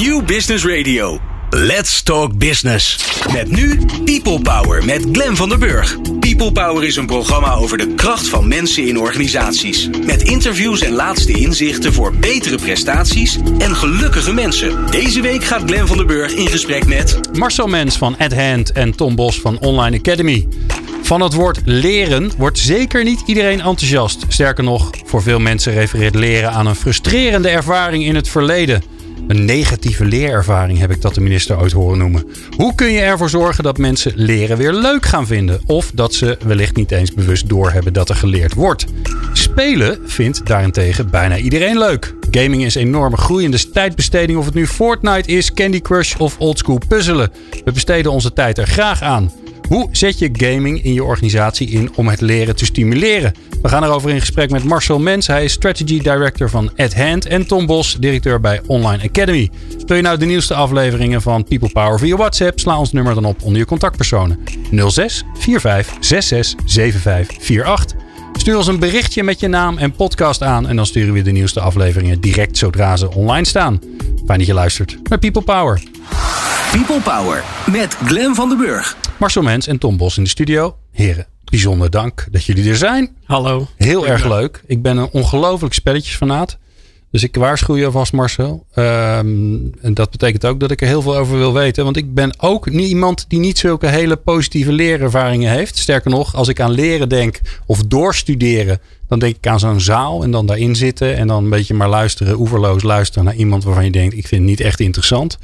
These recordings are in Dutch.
New Business Radio. Let's Talk Business. Met nu People Power met Glen van der Burg. People Power is een programma over de kracht van mensen in organisaties. Met interviews en laatste inzichten voor betere prestaties en gelukkige mensen. Deze week gaat Glen van der Burg in gesprek met... Marcel Mens van Ad Hand en Tom Bos van Online Academy. Van het woord leren wordt zeker niet iedereen enthousiast. Sterker nog, voor veel mensen refereert leren aan een frustrerende ervaring in het verleden. Een negatieve leerervaring heb ik dat de minister ooit horen noemen. Hoe kun je ervoor zorgen dat mensen leren weer leuk gaan vinden? Of dat ze wellicht niet eens bewust doorhebben dat er geleerd wordt? Spelen vindt daarentegen bijna iedereen leuk. Gaming is enorme groeiende tijdbesteding of het nu Fortnite is, Candy Crush of oldschool puzzelen. We besteden onze tijd er graag aan. Hoe zet je gaming in je organisatie in om het leren te stimuleren? We gaan erover in gesprek met Marcel Mens. Hij is Strategy Director van At Hand. En Tom Bos, directeur bij Online Academy. Wil je nou de nieuwste afleveringen van People Power via WhatsApp? Sla ons nummer dan op onder je contactpersonen. 06 45 66 75 48. Stuur ons een berichtje met je naam en podcast aan. En dan sturen we de nieuwste afleveringen direct zodra ze online staan. Fijn dat je luistert naar People Power. People Power met Glen van den Burg. Marcel Mens en Tom Bos in de studio. Heren, bijzonder dank dat jullie er zijn. Hallo. Heel erg leuk. Ik ben een ongelooflijk spelletjesfanaat. Dus ik waarschuw je alvast Marcel. Ehm, en dat betekent ook dat ik er heel veel over wil weten. Want ik ben ook niet iemand die niet zulke hele positieve leerervaringen heeft. Sterker nog, als ik aan leren denk of doorstuderen. Dan denk ik aan zo'n zaal en dan daarin zitten. En dan een beetje maar luisteren, oeverloos luisteren naar iemand waarvan je denkt... ik vind het niet echt interessant.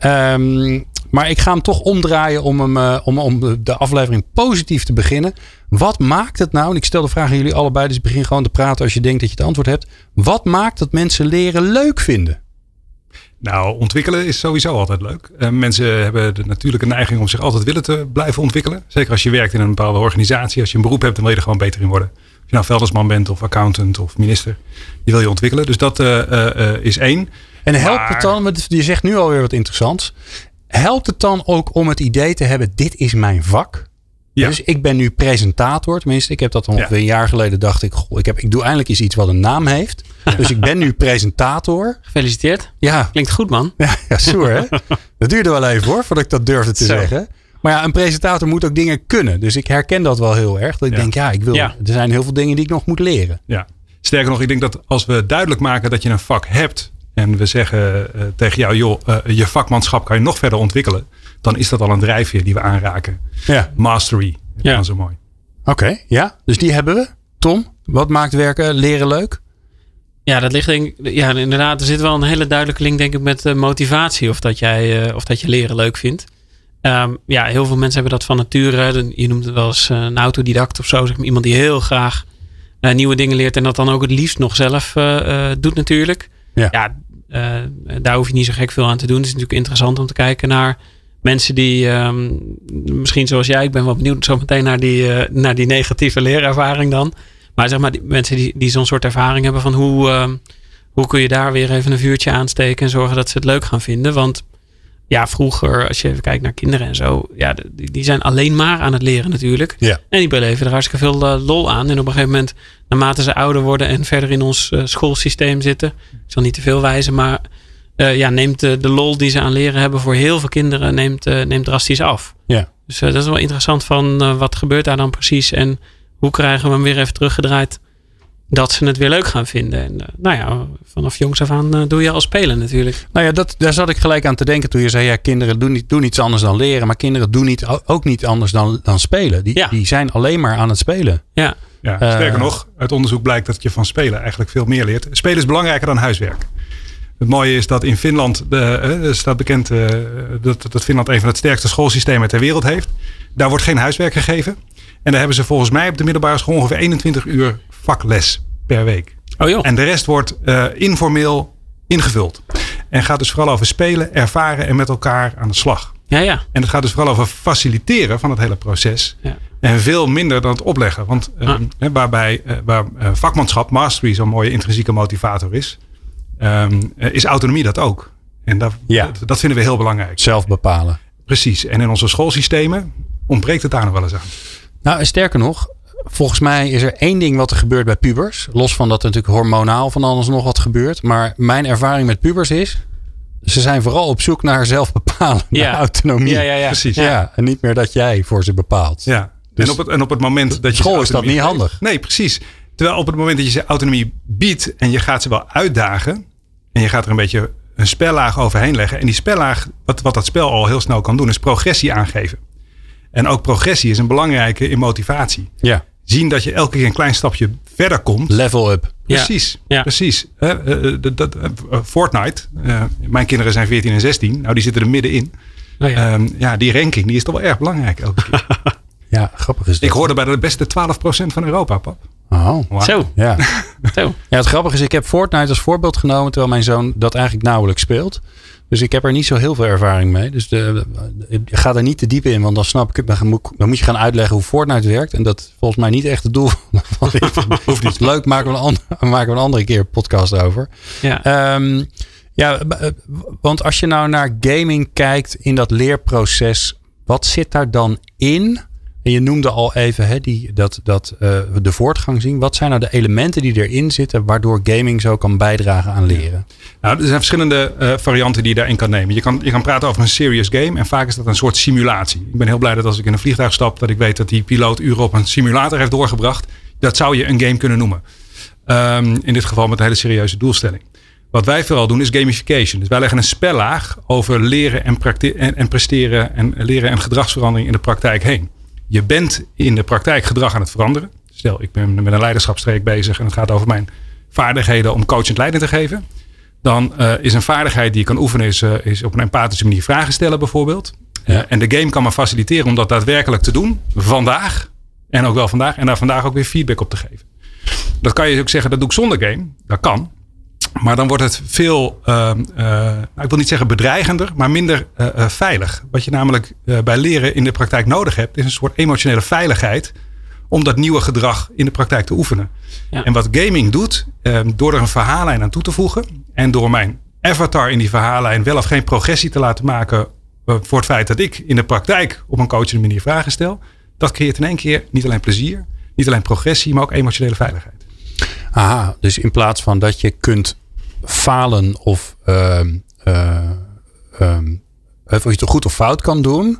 Um, maar ik ga hem toch omdraaien om, hem, uh, om, om de aflevering positief te beginnen. Wat maakt het nou, en ik stel de vraag aan jullie allebei, dus begin gewoon te praten als je denkt dat je het antwoord hebt. Wat maakt dat mensen leren leuk vinden? Nou, ontwikkelen is sowieso altijd leuk. Uh, mensen hebben de natuurlijke neiging om zich altijd willen te blijven ontwikkelen. Zeker als je werkt in een bepaalde organisatie. Als je een beroep hebt, dan wil je er gewoon beter in worden. Of je nou veldersman bent of accountant of minister. Je wil je ontwikkelen. Dus dat uh, is één. En helpt maar... het dan, je zegt nu alweer wat interessants. Helpt het dan ook om het idee te hebben, dit is mijn vak? Ja. Dus ik ben nu presentator. Tenminste, ik heb dat ongeveer ja. een jaar geleden dacht ik, goh, ik, heb, ik doe eindelijk eens iets wat een naam heeft. Dus ik ben nu presentator. Gefeliciteerd. Ja. Klinkt goed, man. Ja, ja hè. dat duurde wel even hoor, voordat ik dat durfde te Zo. zeggen. Maar ja, een presentator moet ook dingen kunnen. Dus ik herken dat wel heel erg. Dat ik denk, ja, ik wil, er zijn heel veel dingen die ik nog moet leren. Ja. Sterker nog, ik denk dat als we duidelijk maken dat je een vak hebt en we zeggen uh, tegen jou, joh, uh, je vakmanschap kan je nog verder ontwikkelen. Dan is dat al een drijfveer die we aanraken. Ja. Mastery. Dat ja. zo mooi. Oké, okay, ja. Dus die hebben we. Tom, wat maakt werken, leren leuk? Ja, dat ligt denk ik, ja, inderdaad. Er zit wel een hele duidelijke link, denk ik, met uh, motivatie. Of dat, jij, uh, of dat je leren leuk vindt. Um, ja, heel veel mensen hebben dat van nature. Je noemt het wel eens een autodidact of zo. Zeg maar, iemand die heel graag uh, nieuwe dingen leert. En dat dan ook het liefst nog zelf doet natuurlijk. Ja, ja uh, daar hoef je niet zo gek veel aan te doen. Het is natuurlijk interessant om te kijken naar mensen die, um, misschien zoals jij, ik ben wel benieuwd zo meteen naar die, uh, naar die negatieve leerervaring dan. Maar zeg maar, die mensen die, die zo'n soort ervaring hebben van hoe, uh, hoe kun je daar weer even een vuurtje aansteken en zorgen dat ze het leuk gaan vinden. Want ja, vroeger, als je even kijkt naar kinderen en zo, ja, die, die zijn alleen maar aan het leren natuurlijk. Ja. En die beleven er hartstikke veel uh, lol aan. En op een gegeven moment, naarmate ze ouder worden en verder in ons uh, schoolsysteem zitten, ik zal niet te veel wijzen, maar uh, ja, neemt de, de lol die ze aan leren hebben voor heel veel kinderen, neemt, neemt drastisch af. Ja. Dus dat is wel interessant van wat gebeurt daar dan precies en hoe krijgen we hem weer even teruggedraaid dat ze het weer leuk gaan vinden. En uh, nou ja, vanaf jongs af aan uh, doe je al spelen natuurlijk. Nou ja, dat, daar zat ik gelijk aan te denken toen je zei... ja, kinderen doen, niet, doen iets anders dan leren... maar kinderen doen niet, ook niet anders dan, dan spelen. Die, ja. die zijn alleen maar aan het spelen. Ja. Ja, sterker uh, nog, uit onderzoek blijkt dat je van spelen eigenlijk veel meer leert. Spelen is belangrijker dan huiswerk. Het mooie is dat in Finland, de, uh, staat bekend uh, dat, dat Finland een van het sterkste schoolsystemen ter wereld heeft. Daar wordt geen huiswerk gegeven. En daar hebben ze volgens mij op de middelbare school ongeveer 21 uur vakles per week. Oh joh. En de rest wordt uh, informeel ingevuld. En gaat dus vooral over spelen, ervaren en met elkaar aan de slag. Ja, ja. En het gaat dus vooral over faciliteren van het hele proces. Ja. En veel minder dan het opleggen. Want uh, ah. waarbij uh, waar vakmanschap, mastery, zo'n mooie intrinsieke motivator is, um, is autonomie dat ook. En dat, ja. dat, dat vinden we heel belangrijk. Zelf bepalen. Precies. En in onze schoolsystemen ontbreekt het daar nog wel eens aan. Nou, sterker nog, volgens mij is er één ding wat er gebeurt bij pubers. Los van dat er natuurlijk hormonaal van alles nog wat gebeurt. Maar mijn ervaring met pubers is. ze zijn vooral op zoek naar zelfbepalende Ja. autonomie. Ja, ja, ja. Precies. Ja, en niet meer dat jij voor ze bepaalt. Ja. Dus- en, op het, en op het moment dat je. school is dat niet geeft- handig. Nee, precies. Terwijl op het moment dat je ze autonomie biedt en je gaat ze wel uitdagen. En je gaat er een beetje een spellaag overheen leggen. En die spellaag, wat, wat dat spel al heel snel kan doen, is progressie aangeven. En ook progressie is een belangrijke in motivatie. Ja, Zien dat je elke keer een klein stapje verder komt. level up. Precies, Ja. precies. Eh, eh, eh, Fortnite, eh, mijn kinderen zijn 14 en 16. Nou, die zitten er middenin. Oh ja. Ehm, ja, die ranking die is toch wel erg belangrijk elke keer. Ja, grappig is dat. Ik hoorde bij de beste 12% van Europa, pap. Oh. Zo, ja. zo. Ja, het grappige is, ik heb Fortnite als voorbeeld genomen terwijl mijn zoon dat eigenlijk nauwelijks speelt. Dus ik heb er niet zo heel veel ervaring mee. Dus de, ga er niet te diep in, want dan snap ik het. Dan moet, dan moet je gaan uitleggen hoe Fortnite werkt. En dat is volgens mij niet echt het doel van dit. Hoeft niet. Leuk, maken we, een ander, maken we een andere keer een podcast over. Ja. Ehm, ja, b- eh, want als je nou naar gaming kijkt in dat leerproces, wat zit daar dan in? En je noemde al even hè, die, dat, dat, eh, de voortgang zien. Wat zijn nou de elementen die erin zitten waardoor gaming zo kan bijdragen aan leren? Nou, er zijn verschillende eh, varianten die je daarin kan nemen. Je kan, je kan praten over een serious game en vaak is dat een soort simulatie. Ik ben heel blij dat als ik in een vliegtuig stap, dat ik weet dat die piloot uren op een simulator heeft doorgebracht. Dat zou je een game kunnen noemen. Ehm, in dit geval met een hele serieuze doelstelling. Wat wij vooral doen is gamification. Dus wij leggen een spellaag over leren en, en presteren en leren en gedragsverandering in de praktijk heen. Je bent in de praktijk gedrag aan het veranderen. Stel, ik ben met een leiderschapstreek bezig en het gaat over mijn vaardigheden om coachend leiding te geven. Dan eh, is een vaardigheid die je kan oefenen, is, eh, is op een empathische manier vragen stellen bijvoorbeeld. Ja. Eh, en de game kan me faciliteren om dat daadwerkelijk te doen. Vandaag. En ook wel vandaag. En daar vandaag ook weer feedback op te geven. Dat kan je ook zeggen, dat doe ik zonder game. Dat kan. Maar dan wordt het veel, ehm, eh, nou, ik wil niet zeggen bedreigender, maar minder eh, eh, veilig. Wat je namelijk eh, bij leren in de praktijk nodig hebt, is een soort emotionele veiligheid. Om dat nieuwe gedrag in de praktijk te oefenen. Ja. En wat gaming doet, ehm, door er een verhaallijn aan toe te voegen. En door mijn avatar in die verhaallijn wel of geen progressie te laten maken. eh, voor het feit dat ik in de praktijk op een coachende manier vragen stel. Dat creëert in één keer niet alleen plezier, niet alleen progressie, maar ook emotionele veiligheid. Aha, dus in plaats van dat je kunt falen of, ehm, of je het goed of fout kan doen,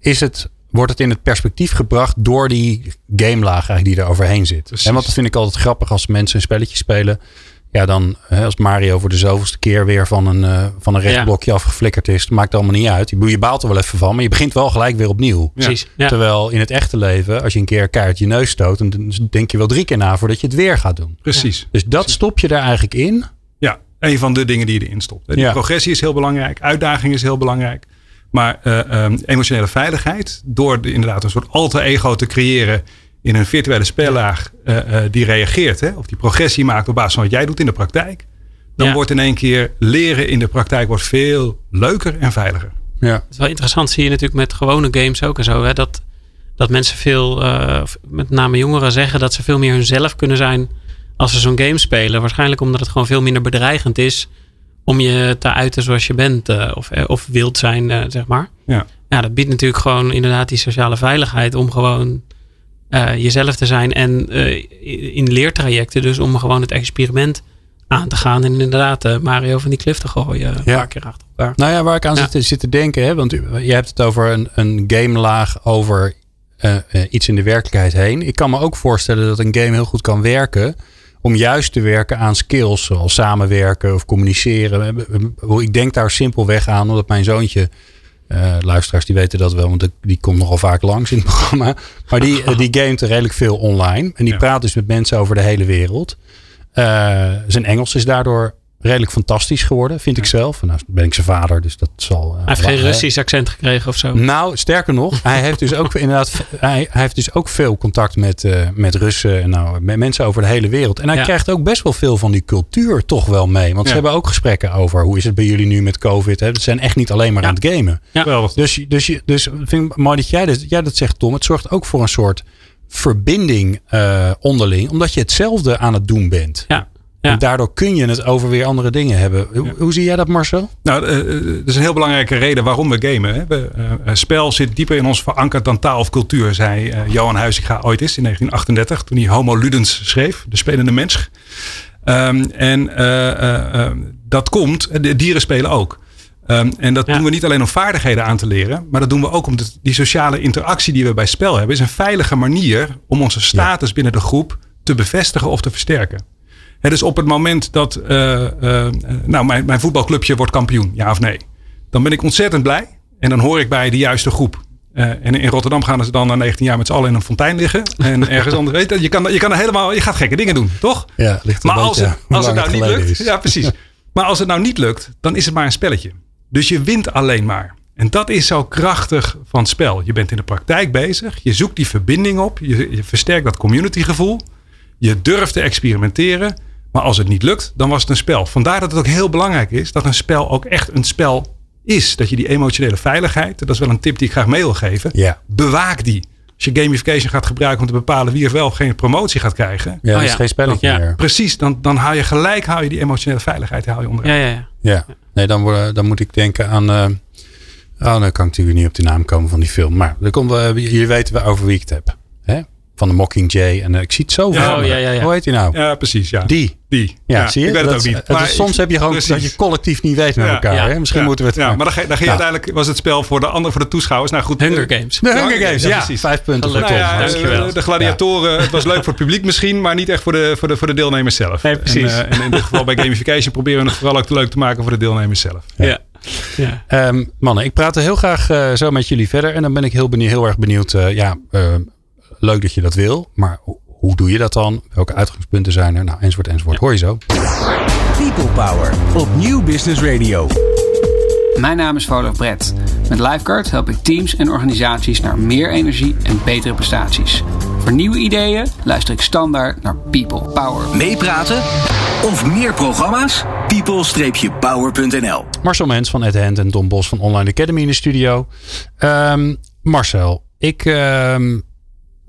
is het, wordt het in het perspectief gebracht door die gamelaag eigenlijk die er overheen zit. En want dat vind ik altijd grappig als mensen een spelletje spelen. Ja, dan als Mario voor de zoveelste keer weer van een, eh, van een rechtsblokje afgeflikkerd is, maakt allemaal niet uit. Je, je baalt er wel even van, maar je begint wel gelijk weer opnieuw. Precies. Ja. Terwijl in het echte leven, als je een keer keihard je neus stoot, dan denk je wel drie keer na voordat je het weer gaat doen. Precies. Dus dat stop je er eigenlijk in. Ja, een van de dingen die je erin stopt. Die Ja. progressie is heel belangrijk, uitdaging is heel belangrijk. Maar eh, ehm, emotionele veiligheid, door de, inderdaad een soort alter ego te creëren in een virtuele spellaag eh, eh, die reageert, hè, of die progressie maakt op basis van wat jij doet in de praktijk, dan Ja. wordt in één keer leren in de praktijk wordt veel leuker en veiliger. Ja. Het is wel interessant, zie je natuurlijk met gewone games ook en zo. Hè, dat, dat mensen veel, eh, met name jongeren, zeggen dat ze veel meer hunzelf kunnen zijn als ze zo'n game spelen. Waarschijnlijk omdat het gewoon veel minder bedreigend is om je te uiten zoals je bent. eh, of, eh, of wild zijn, eh, zeg maar. Ja. Ja, dat biedt natuurlijk gewoon inderdaad die sociale veiligheid om gewoon jezelf te zijn. En in leertrajecten dus om gewoon het experiment aan te gaan. En inderdaad Mario van die klif te gooien. Een Ja. paar keer achter elkaar. Nou ja, waar ik aan Ja. zit, te- zit te denken, hè, want je hebt het over een, een gamelaag over iets in de werkelijkheid heen. Ik kan me ook voorstellen dat een game heel goed kan werken om juist te werken aan skills zoals samenwerken of communiceren. Ik denk daar simpelweg aan, omdat mijn zoontje, eh, luisteraars die weten dat wel, want die- komt nogal vaak langs in het programma. Maar die, eh, die gamet redelijk veel online en die Ja. praat dus met mensen over de hele wereld. Eh, zijn Engels is daardoor redelijk fantastisch geworden, vind ik zelf. Nou ben ik zijn vader, dus dat zal... eh, Hij heeft geen Russisch accent gekregen of zo. Nou, sterker nog, hij heeft dus ook inderdaad, hij, hij heeft dus ook veel contact met, eh, met Russen en nou, met mensen over de hele wereld. En hij Ja. krijgt ook best wel veel van die cultuur toch wel mee. Want ze hebben ook gesprekken over hoe is het bij jullie nu met COVID. Hè? Ze zijn echt niet alleen maar Ja. aan het gamen. Ja. Dus, je- dus, dus vind ik mooi dat jij dat, jij dat zegt, Tom. Het zorgt ook voor een soort verbinding eh, onderling, omdat je hetzelfde aan het doen bent. Ja. Ja. En daardoor kun je het over weer andere dingen hebben. Hoe, hoe zie jij dat, Marcel? Nou, eh, eh, er is een heel belangrijke reden waarom we gamen. Hè. We, eh, spel zit dieper in ons verankerd dan taal of cultuur, zei eh, Johan Huizinga ooit eens in 1938, toen hij Homo Ludens schreef, de spelende mens. Ehm, en eh, eh, eh, dat komt, de dieren spelen ook. Um, en dat Ja. doen we niet alleen om vaardigheden aan te leren, maar dat doen we ook om de, die sociale interactie die we bij spel hebben, is een veilige manier om onze status binnen de groep te bevestigen of te versterken. Hè, dus op het moment dat eh, eh, nou, mijn, mijn voetbalclubje wordt kampioen, ja of nee, dan ben ik ontzettend blij. En dan hoor ik bij de juiste groep. Eh, en in Rotterdam gaan ze dan na 19 jaar met z'n allen in een fontein liggen. En ergens anders. Weet je, je, kan, je kan helemaal, je gaat gekke dingen doen, toch? Ja, ligt Maar als het, als het nou niet lukt. is. Ja, precies. Maar als het nou niet lukt, dan is het maar een spelletje. Dus je wint alleen maar. En dat is zo krachtig van het spel. Je bent in de praktijk bezig. Je zoekt die verbinding op. Je, je versterkt dat communitygevoel. Je durft te experimenteren. Maar als het niet lukt, dan was het een spel. Vandaar dat het ook heel belangrijk is dat een spel ook echt een spel is. Dat je die emotionele veiligheid, dat is wel een tip die ik graag mee wil geven. Ja. Bewaak die. Als je gamification gaat gebruiken om te bepalen wie of wel of geen promotie gaat krijgen. Ja, dat Oh is ja. geen spelletje Ja. meer. Precies, dan, dan haal je gelijk haal je die emotionele veiligheid haal je onderuit. Ja, ja, ja. Ja, nee, dan, worden- dan moet ik denken aan. eh oh, dan kan ik natuurlijk niet op de naam komen van die film. Maar er komt, weten wel over wie ik het heb. Hè? Van de Mockingjay. En eh, ik zie het zo Ja, oh, me. ja, ja, ja. Hoe heet die nou? Ja, precies. Ja. Die. Die. Ja, zie je? Ik weet Dat het ook is- niet. het is- Maar soms heb je gewoon precies. dat je collectief niet weet met Ja, elkaar. ja. hè? Misschien ja, moeten we het. Ja, maar dan, ga- dan ging uiteindelijk was het spel voor de andere voor de toeschouwers. Nou goed. Hunger Games. de Hunger Games, ja. precies. Vijf punten voor Gelukkig. Nou ja, Dankjewel. eh, de gladiatoren, het was leuk voor het publiek misschien, maar niet echt voor de, voor de, voor de deelnemers zelf. Nee, precies. En, eh, en in dit geval bij gamification proberen we het vooral ook te leuk te maken voor de deelnemers zelf. Ja. ja. Ehm, mannen, ik praat heel graag zo met jullie verder. En dan ben ik heel, benieuwd, heel erg benieuwd. eh, ja, leuk dat je dat wil. Maar ho- hoe doe je dat dan? Welke uitgangspunten zijn er? Nou, enzovoort, enzovoort. Hoor je zo. People Power op Nieuw Business Radio. Mijn naam is Volof Brett. Met Lifeguard help ik teams en organisaties naar meer energie en betere prestaties. Voor nieuwe ideeën luister ik standaard naar People Power. Meepraten of meer programma's? people-power.nl Marcel Mens van At Hand en Tom Bos van Online Academy in de studio. Ehm, Marcel, ik, ehm,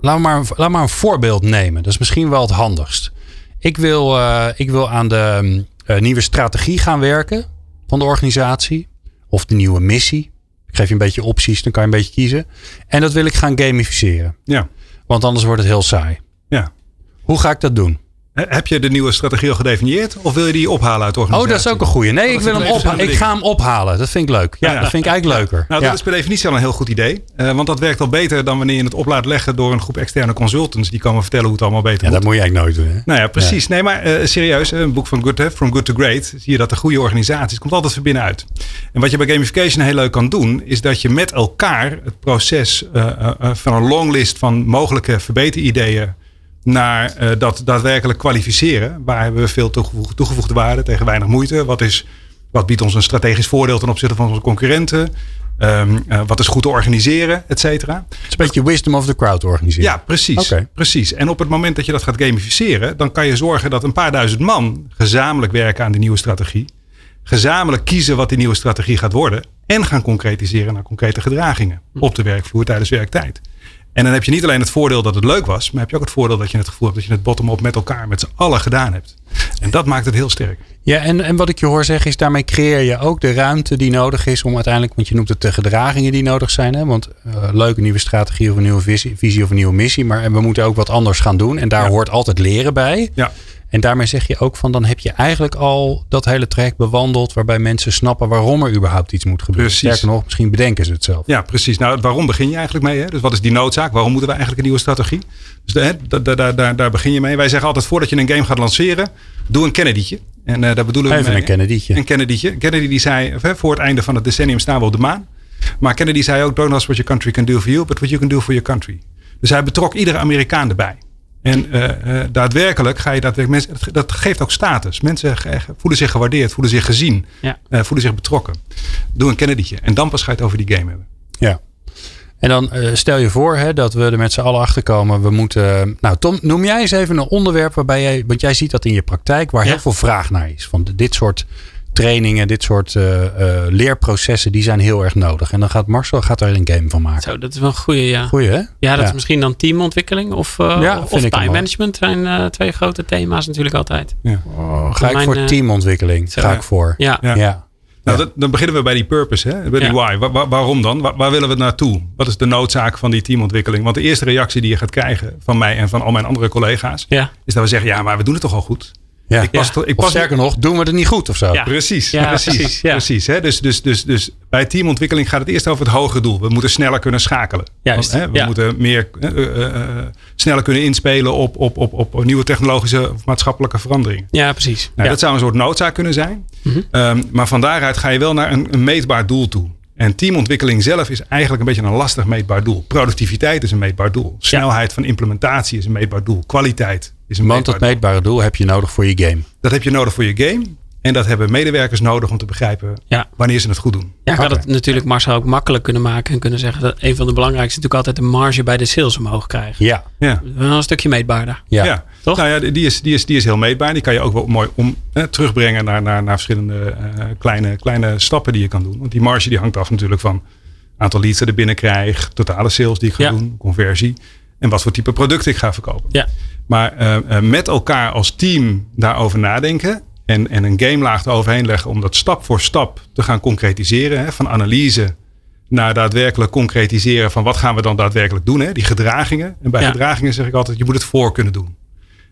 laat, maar, laat maar een voorbeeld nemen. Dat is misschien wel het handigst. Ik wil, eh, ik wil aan de ehm, eh, nieuwe strategie gaan werken van de organisatie. Of de nieuwe missie. Ik geef je een beetje opties, dan kan je een beetje kiezen. En dat wil ik gaan gamificeren. Ja. Want anders wordt het heel saai. ja. Hoe ga ik dat doen? He- Heb je de nieuwe strategie al gedefinieerd of wil je die ophalen uit de Oh, organisatie? dat is ook een goeie. Nee, dat ik, wil hem even opha- ik ga hem ophalen. Dat vind ik leuk. Ja, Ja. dat vind ik eigenlijk leuker. Nou, ja. dat is per definitie al een heel goed idee. Eh, want dat werkt al beter dan wanneer je het op laat leggen door een groep externe consultants. Die komen vertellen hoe het allemaal beter Ja, moet. dat moet je eigenlijk nooit doen. Hè? Nou ja, precies. Nee, maar eh, serieus, een boek van Good, From Good to Great, zie je dat de goede organisaties komt altijd van binnenuit. En wat je bij gamification heel leuk kan doen, is dat je met elkaar het proces eh, eh, eh, van een longlist van mogelijke verbeterideeën naar eh, dat daadwerkelijk kwalificeren. Waar hebben we veel toegevoegde, toegevoegde waarde tegen weinig moeite? Wat, is, wat biedt ons een strategisch voordeel ten opzichte van onze concurrenten? Ehm, eh, wat is goed te organiseren, et cetera? Het is een beetje wisdom of the crowd organiseren. Ja, precies. Precies. En op het moment dat je dat gaat gamificeren, dan kan je zorgen dat een paar duizend man gezamenlijk werken aan die nieuwe strategie. Gezamenlijk kiezen wat die nieuwe strategie gaat worden. En gaan concretiseren naar concrete gedragingen op de werkvloer tijdens werktijd. En dan heb je niet alleen het voordeel dat het leuk was, maar heb je ook het voordeel dat je het gevoel hebt dat je het bottom-up met elkaar, met z'n allen gedaan hebt. En dat maakt het heel sterk. Ja, en, en wat ik je hoor zeggen is, daarmee creëer je ook de ruimte die nodig is om uiteindelijk, want je noemt het de gedragingen die nodig zijn. Hè? Want uh, leuk, een nieuwe strategie of een nieuwe visie, visie of een nieuwe missie, maar we moeten ook wat anders gaan doen. En daar Ja. hoort altijd leren bij. Ja. En daarmee zeg je ook van, dan heb je eigenlijk al dat hele traject bewandeld waarbij mensen snappen waarom er überhaupt iets moet gebeuren. Precies. Sterker nog, misschien bedenken ze het zelf. Ja, precies. Nou, waarom begin je eigenlijk mee? Hè? Dus wat is die noodzaak? Waarom moeten we eigenlijk een nieuwe strategie? Dus hè, da- da- da- daar, daar begin je mee. Wij zeggen altijd voordat je een game gaat lanceren, doe een Kennedy'tje. En eh, daar bedoelen we Even mee, een Kennedy'tje. Een Kennedy'tje. Kennedy die zei, voor het einde van het decennium staan we op de maan. Maar Kennedy zei ook, don't ask what your country can do for you, but what you can do for your country. Dus hij betrok iedere Amerikaan erbij. En eh, eh, daadwerkelijk ga je daadwerkelijk mensen, dat geeft ook status. Mensen voelen zich gewaardeerd, voelen zich gezien, Ja. eh, voelen zich betrokken. Doe een Kennedy'tje. En dan pas ga je het over die game hebben. Ja. En dan eh, stel je voor hè, dat we er met z'n allen achter komen. We moeten. Nou, Tom, noem jij eens even een onderwerp waarbij jij. Want jij ziet dat in je praktijk, waar Ja. heel veel vraag naar is. Van dit soort trainingen, dit soort eh, eh, leerprocessen, die zijn heel erg nodig. En dan gaat Marcel gaat er een game van maken. Zo, dat is wel een goeie, ja. Goeie, hè? Ja, dat is misschien dan teamontwikkeling of, uh, Ja, of time management zijn uh, twee grote thema's natuurlijk altijd. Oh, ga ik Mijn, voor eh, teamontwikkeling? zo. Ga ik voor. Ja, Ja. Ja. Nou, dat- dan beginnen we bij die purpose, hè? bij die Ja. why. Wa- wa- waarom dan? Wa- waar willen we naartoe? Wat is de noodzaak van die teamontwikkeling? Want de eerste reactie die je gaat krijgen van mij en van al mijn andere collega's, ja. is dat we zeggen, ja, maar we doen het toch al goed? Ja. Ik pas, Ja. ik Of pas sterker nog, doen we het niet goed of zo? Ja. Precies, Ja, precies, precies, hè? Dus, dus, dus, dus bij teamontwikkeling gaat het eerst over het hogere doel. We moeten sneller kunnen schakelen. Juist, Want, hè, we ja. moeten meer eh, eh, eh, sneller kunnen inspelen op, op, op, op nieuwe technologische of maatschappelijke veranderingen. Ja, precies. Nou, ja. Dat zou een soort noodzaak kunnen zijn. Mhm. Ehm, maar van daaruit ga je wel naar een, een meetbaar doel toe. En teamontwikkeling zelf is eigenlijk een beetje een lastig meetbaar doel. Productiviteit is een meetbaar doel. Snelheid van implementatie is een meetbaar doel. Kwaliteit is een Want dat meetbare doel heb je nodig voor je game. Dat heb je nodig voor je game. En dat hebben medewerkers nodig om te begrijpen Ja. wanneer ze het goed doen. Ja, ik had het natuurlijk Marcel ook makkelijk kunnen maken en kunnen zeggen dat een van de belangrijkste natuurlijk altijd de marge bij de sales omhoog krijgen. Ja, Ja. Wel een stukje meetbaarder. ja. Ja, Toch? Nou ja, die is, die, is, die is heel meetbaar. Die kan je ook wel mooi om, eh, terugbrengen naar, naar, naar verschillende eh, kleine, kleine stappen die je kan doen. Want die marge die hangt af natuurlijk van aantal leads dat ik binnenkrijg, totale sales die ik ga Ja. doen, conversie en wat voor type producten ik ga verkopen. Ja. Maar eh, eh, met elkaar als team daarover nadenken en, en een gamelaag eroverheen leggen om dat stap voor stap te gaan concretiseren. Hè, van analyse naar daadwerkelijk concretiseren van wat gaan we dan daadwerkelijk doen. Hè, die gedragingen. En bij Ja. gedragingen zeg ik altijd, je moet het voor kunnen doen.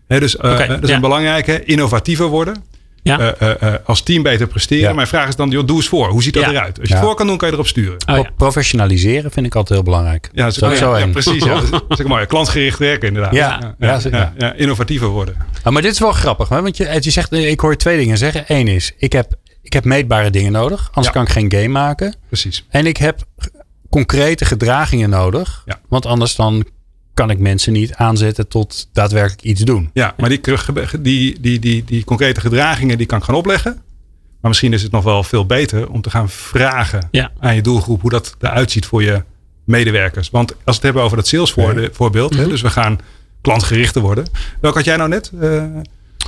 Hè, dus eh, dat is ja. een belangrijke. Innovatiever worden. Ja. Eh, eh, eh, als team beter presteren. Ja. Mijn vraag is dan, joh, doe eens voor. Hoe ziet dat Ja. eruit? Als je Ja. het voor kan doen, kan je erop sturen. Oh, ja. Professionaliseren vind ik altijd heel belangrijk. Ja, ja, zo ja, precies. Ja. Dat is, mooi. Klantgericht werken inderdaad. Ja, ja, ja, zeker. ja, ja, innovatiever worden. Ah, maar dit is wel grappig, hè? want je, je zegt, ik hoor je twee dingen zeggen. Eén is, ik heb, ik heb meetbare dingen nodig, anders Ja. kan ik geen game maken. Precies. En ik heb concrete gedragingen nodig, Ja. want anders dan kan ik mensen niet aanzetten tot daadwerkelijk iets doen. Ja, maar die, die, die, die, die concrete gedragingen die kan ik gaan opleggen. Maar misschien is het nog wel veel beter om te gaan vragen Ja. aan je doelgroep hoe dat eruit ziet voor je medewerkers. Want als we het hebben over dat sales voorbeeld, hè, dus we gaan klantgerichter worden. Welk had jij nou net? Eh,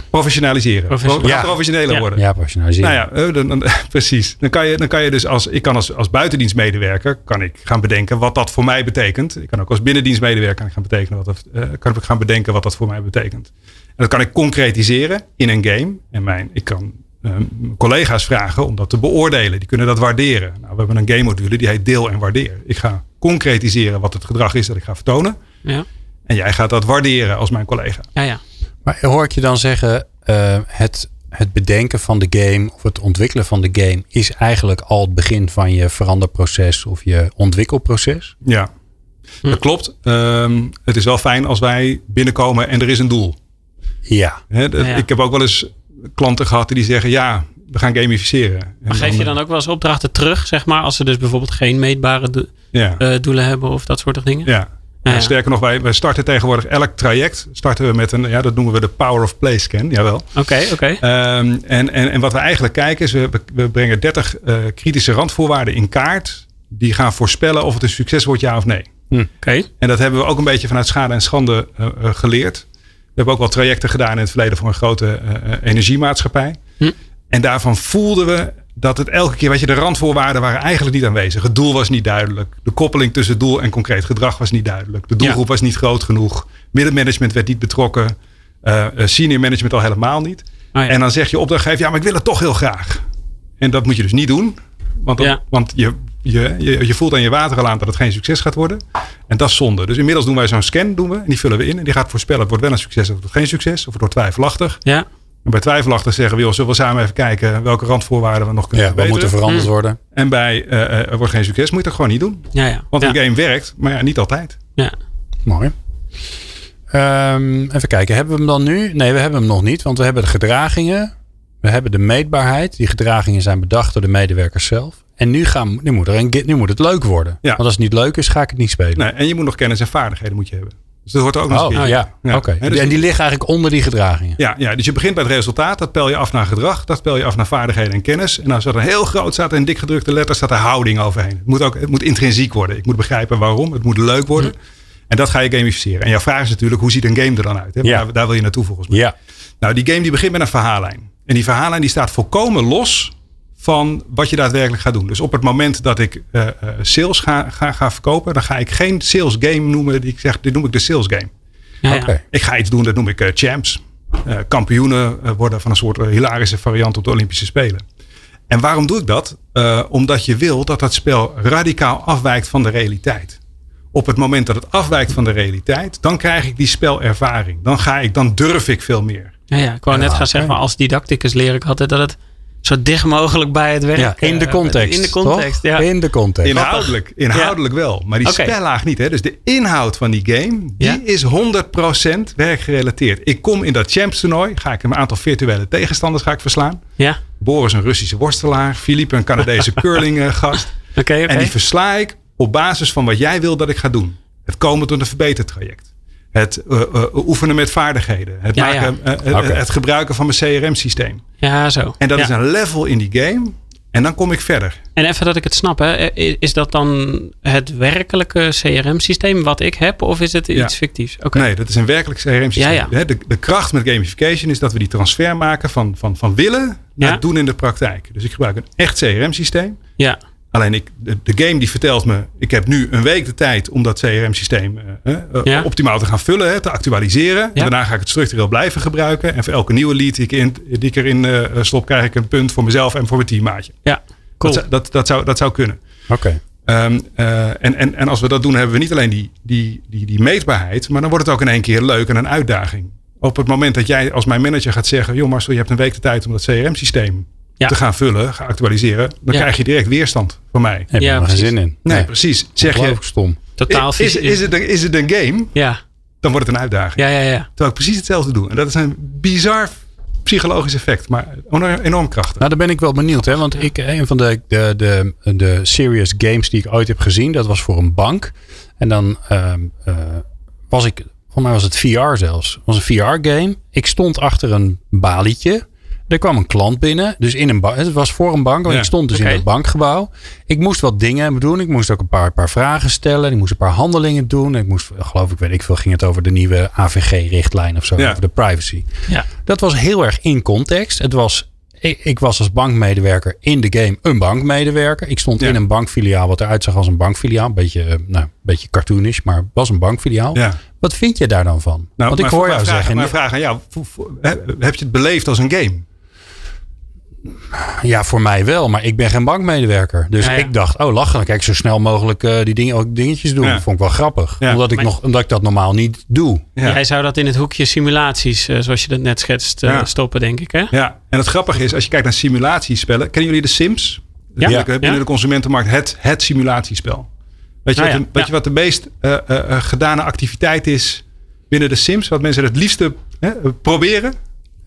professionaliseren. Professional- We gaan Ja. professioneler Ja. worden. Ja, professionaliseren. Nou ja, eh, dan, dan- precies. Dan kan je, dan kan je dus als ik kan als, als buitendienstmedewerker kan ik gaan bedenken wat dat voor mij betekent. Ik kan ook als binnendienstmedewerker kan ik gaan betekenen wat dat, eh, kan ik gaan bedenken wat dat voor mij betekent. En dat kan ik concretiseren in een game. En mijn, ik kan eh, mijn collega's vragen om dat te beoordelen. Die kunnen dat waarderen. Nou, we hebben een game module die heet deel en waardeer. Ik ga concretiseren wat het gedrag is dat ik ga vertonen. Ja. En jij gaat dat waarderen als mijn collega. Ja, ja. Maar hoor ik je dan zeggen, eh, het, het bedenken van de game of het ontwikkelen van de game is eigenlijk al het begin van je veranderproces of je ontwikkelproces? Ja, dat klopt. Ehm, het is wel fijn als wij binnenkomen en er is een doel. Ja. Hè, dat- Ja. Ik heb ook wel eens klanten gehad die zeggen: ja, we gaan gamificeren. En Maar geef je dan ook wel eens opdrachten terug, zeg maar, als ze dus bijvoorbeeld geen meetbare do- Ja, eh, doelen hebben of dat soort dingen? ja. Ja. Sterker nog, wij, wij starten tegenwoordig elk traject starten we met een, ja, dat noemen we de Power of Play scan. Jawel. Oké, oké. Ehm, en, en, en wat we eigenlijk kijken is, we, we brengen 30 eh, kritische randvoorwaarden in kaart. Die gaan voorspellen of het een succes wordt, ja of nee. Oké. En dat hebben we ook een beetje vanuit schade en schande eh, eh, geleerd. We hebben ook wel trajecten gedaan in het verleden voor een grote energiemaatschappij. Hm. En daarvan voelden we dat het elke keer, weet je, de randvoorwaarden waren eigenlijk niet aanwezig. Het doel was niet duidelijk. De koppeling tussen doel en concreet gedrag was niet duidelijk. De doelgroep was niet groot genoeg. Middenmanagement werd niet betrokken. Eh, senior management al helemaal niet. Ja. En dan zeg je opdrachtgever, ja, maar ik wil het toch heel graag. En dat moet je dus niet doen. Want, Ja. want je, je, je, je voelt aan je water al aan dat het geen succes gaat worden. En dat is zonde. Dus inmiddels doen wij zo'n scan, doen we, en die vullen we in. En die gaat voorspellen, het wordt wel een succes of het wordt geen succes. Of het wordt twijfelachtig. Ja. En bij twijfelachtig zeggen we, joh, zullen we samen even kijken welke randvoorwaarden we nog kunnen Ja, er verbeteren. veranderd worden? En bij eh, eh, er wordt geen succes, moet je dat gewoon niet doen. Ja, ja. Want ja. een game werkt, maar ja, niet altijd. Ja. Mooi. Ehm, even kijken, hebben we hem dan nu? Nee, we hebben hem nog niet, want we hebben de gedragingen. We hebben de meetbaarheid. Die gedragingen zijn bedacht door de medewerkers zelf. En nu, gaan, nu, moet, er een, nu moet het leuk worden. Ja. Want als het niet leuk is, ga ik het niet spelen. Nee, en je moet nog kennis en vaardigheden moet je hebben. Dus dat hoort er ook nog Oh, oh, keer. ja. Oké. Dus- en die liggen eigenlijk onder die gedragingen. Ja, ja, dus je begint bij het resultaat. Dat pel je af naar gedrag. Dat pel je af naar vaardigheden en kennis. En als er een heel groot staat en dik gedrukte letters staat er houding overheen. Het moet ook het moet intrinsiek worden. Ik moet begrijpen waarom. Het moet leuk worden. En dat ga je gamificeren. En jouw vraag is natuurlijk, hoe ziet een game er dan uit? Hè? Ja. Daar, daar wil je naartoe volgens mij. Ja. Nou, die game die begint met een verhaallijn. En die verhaallijn die staat volkomen los van wat je daadwerkelijk gaat doen. Dus op het moment dat ik eh, eh, sales ga, ga, ga verkopen, dan ga ik geen sales game noemen. Die ik zeg, dit noem ik de sales game. Ja. Ik ga iets doen, dat noem ik eh, champs. Eh, kampioenen worden van een soort hilarische variant op de Olympische Spelen. En waarom doe ik dat? Eh, omdat je wil dat dat spel radicaal afwijkt van de realiteit. Op het moment dat het afwijkt van de realiteit, dan krijg ik die spelervaring. Dan, ga ik, dan durf ik veel meer. Ja, ja. Ik wou Ja, net gaan zeggen, maar als didacticus leer ik altijd dat het zo dicht mogelijk bij het werk. Ja, in de eh, context. In de context, toch? ja. In de context. Inhoudelijk, inhoudelijk wel. Maar die Oké. spellaag niet. Hè? Dus de inhoud van die game, die Ja. is 100% werkgerelateerd. Ik kom in dat champs toernooi, ga ik een aantal virtuele tegenstanders ga ik verslaan. Ja, Boris een Russische worstelaar, Philippe een Canadese curling eh, gast. oké, oké. En die versla ik op basis van wat jij wil dat ik ga doen. Het komen tot een verbetertraject. Het eh, eh, oefenen met vaardigheden. Het, Ja, maken, eh, het gebruiken van mijn CRM-systeem. Ja, zo. En dat Ja. is een level in die game. En dan kom ik verder. En even dat ik het snap, hè. Is dat dan het werkelijke CRM-systeem wat ik heb? Of is het iets Ja. fictiefs? Oké. Nee, dat is een werkelijk CRM-systeem. Ja, ja. Hè, De, de kracht met gamification is dat we die transfer maken van, van, van willen naar doen in de praktijk. Dus ik gebruik een echt CRM-systeem. Ja, Alleen ik, de, de game die vertelt me, ik heb nu een week de tijd om dat CRM-systeem eh, eh, Ja. optimaal te gaan vullen, hè, te actualiseren. Ja. daarna ga ik het structureel blijven gebruiken. En voor elke nieuwe lead die ik, in, die ik erin eh, stop, krijg ik een punt voor mezelf en voor mijn teammaatje. ja. Cool. Dat, zou- dat, dat, zou, dat zou kunnen. Oké. Ehm, eh, en, en, en als we dat doen, hebben we niet alleen die, die, die, die meetbaarheid, maar dan wordt het ook in één keer leuk en een uitdaging. Op het moment dat jij als mijn manager gaat zeggen: Joh, Marcel, je hebt een week de tijd om dat CRM-systeem Ja. te gaan vullen, gaan actualiseren, dan Ja. krijg je direct weerstand van mij. Heb je Ja, er geen zin in. Nee, precies. Zeg je: stom. Totaal is, is, het een, is het een game? Ja, Dan wordt het een uitdaging. ja, ja, ja. Terwijl ik precies hetzelfde doe. En dat is een bizar psychologisch effect, maar enorm krachtig. Nou, daar ben ik wel benieuwd. Hè? Want ik, een van de, de, de, de serious games die ik ooit heb gezien, dat was voor een bank. En dan ehm, eh, was ik, voor mij was het VR zelfs. Het was een VR-game. Ik stond achter een balietje. Er kwam een klant binnen. Dus in een bank. Het was voor een bank. Want Ja, ik stond dus in het bankgebouw. Ik moest wat dingen doen. Ik moest ook een paar, paar vragen stellen. Ik moest een paar handelingen doen. Ik moest, geloof ik, weet ik veel, ging het over de nieuwe AVG-richtlijn of zo. Ja. Over de privacy. Ja. Dat was heel erg in context. Het was, ik, ik was als bankmedewerker in de game een bankmedewerker. Ik stond Ja. in een bankfiliaal wat eruit zag als een bankfiliaal. Een beetje, eh, nou, een beetje cartoonish, maar was een bankfiliaal. Ja. Wat vind je daar dan van? Nou, Want ik hoor mijn jou vraag, zeggen, Mijn vraag aan jou: heb je het beleefd als een game? Ja, voor mij wel, maar ik ben geen bankmedewerker. Dus Ja, ja. ik dacht, oh lachen, dan kijk ik zo snel mogelijk eh, die ook dingetjes doen. Ja. Dat vond ik wel grappig. Ja. Omdat, ik Maar- nog, omdat ik dat normaal niet doe. Ja. Jij zou dat in het hoekje simulaties, eh, zoals je dat net schetst, eh, Ja. stoppen, denk ik, hè? Ja, en het grappige is, als je kijkt naar simulatiespellen. Kennen jullie de Sims? Ja. Binnen Ja. de consumentenmarkt het, het simulatiespel. Weet je, Ah, wat, ja. de, weet Ja. je wat de meest eh, eh, eh, gedane activiteit is binnen de Sims? Wat mensen het liefste hè, proberen?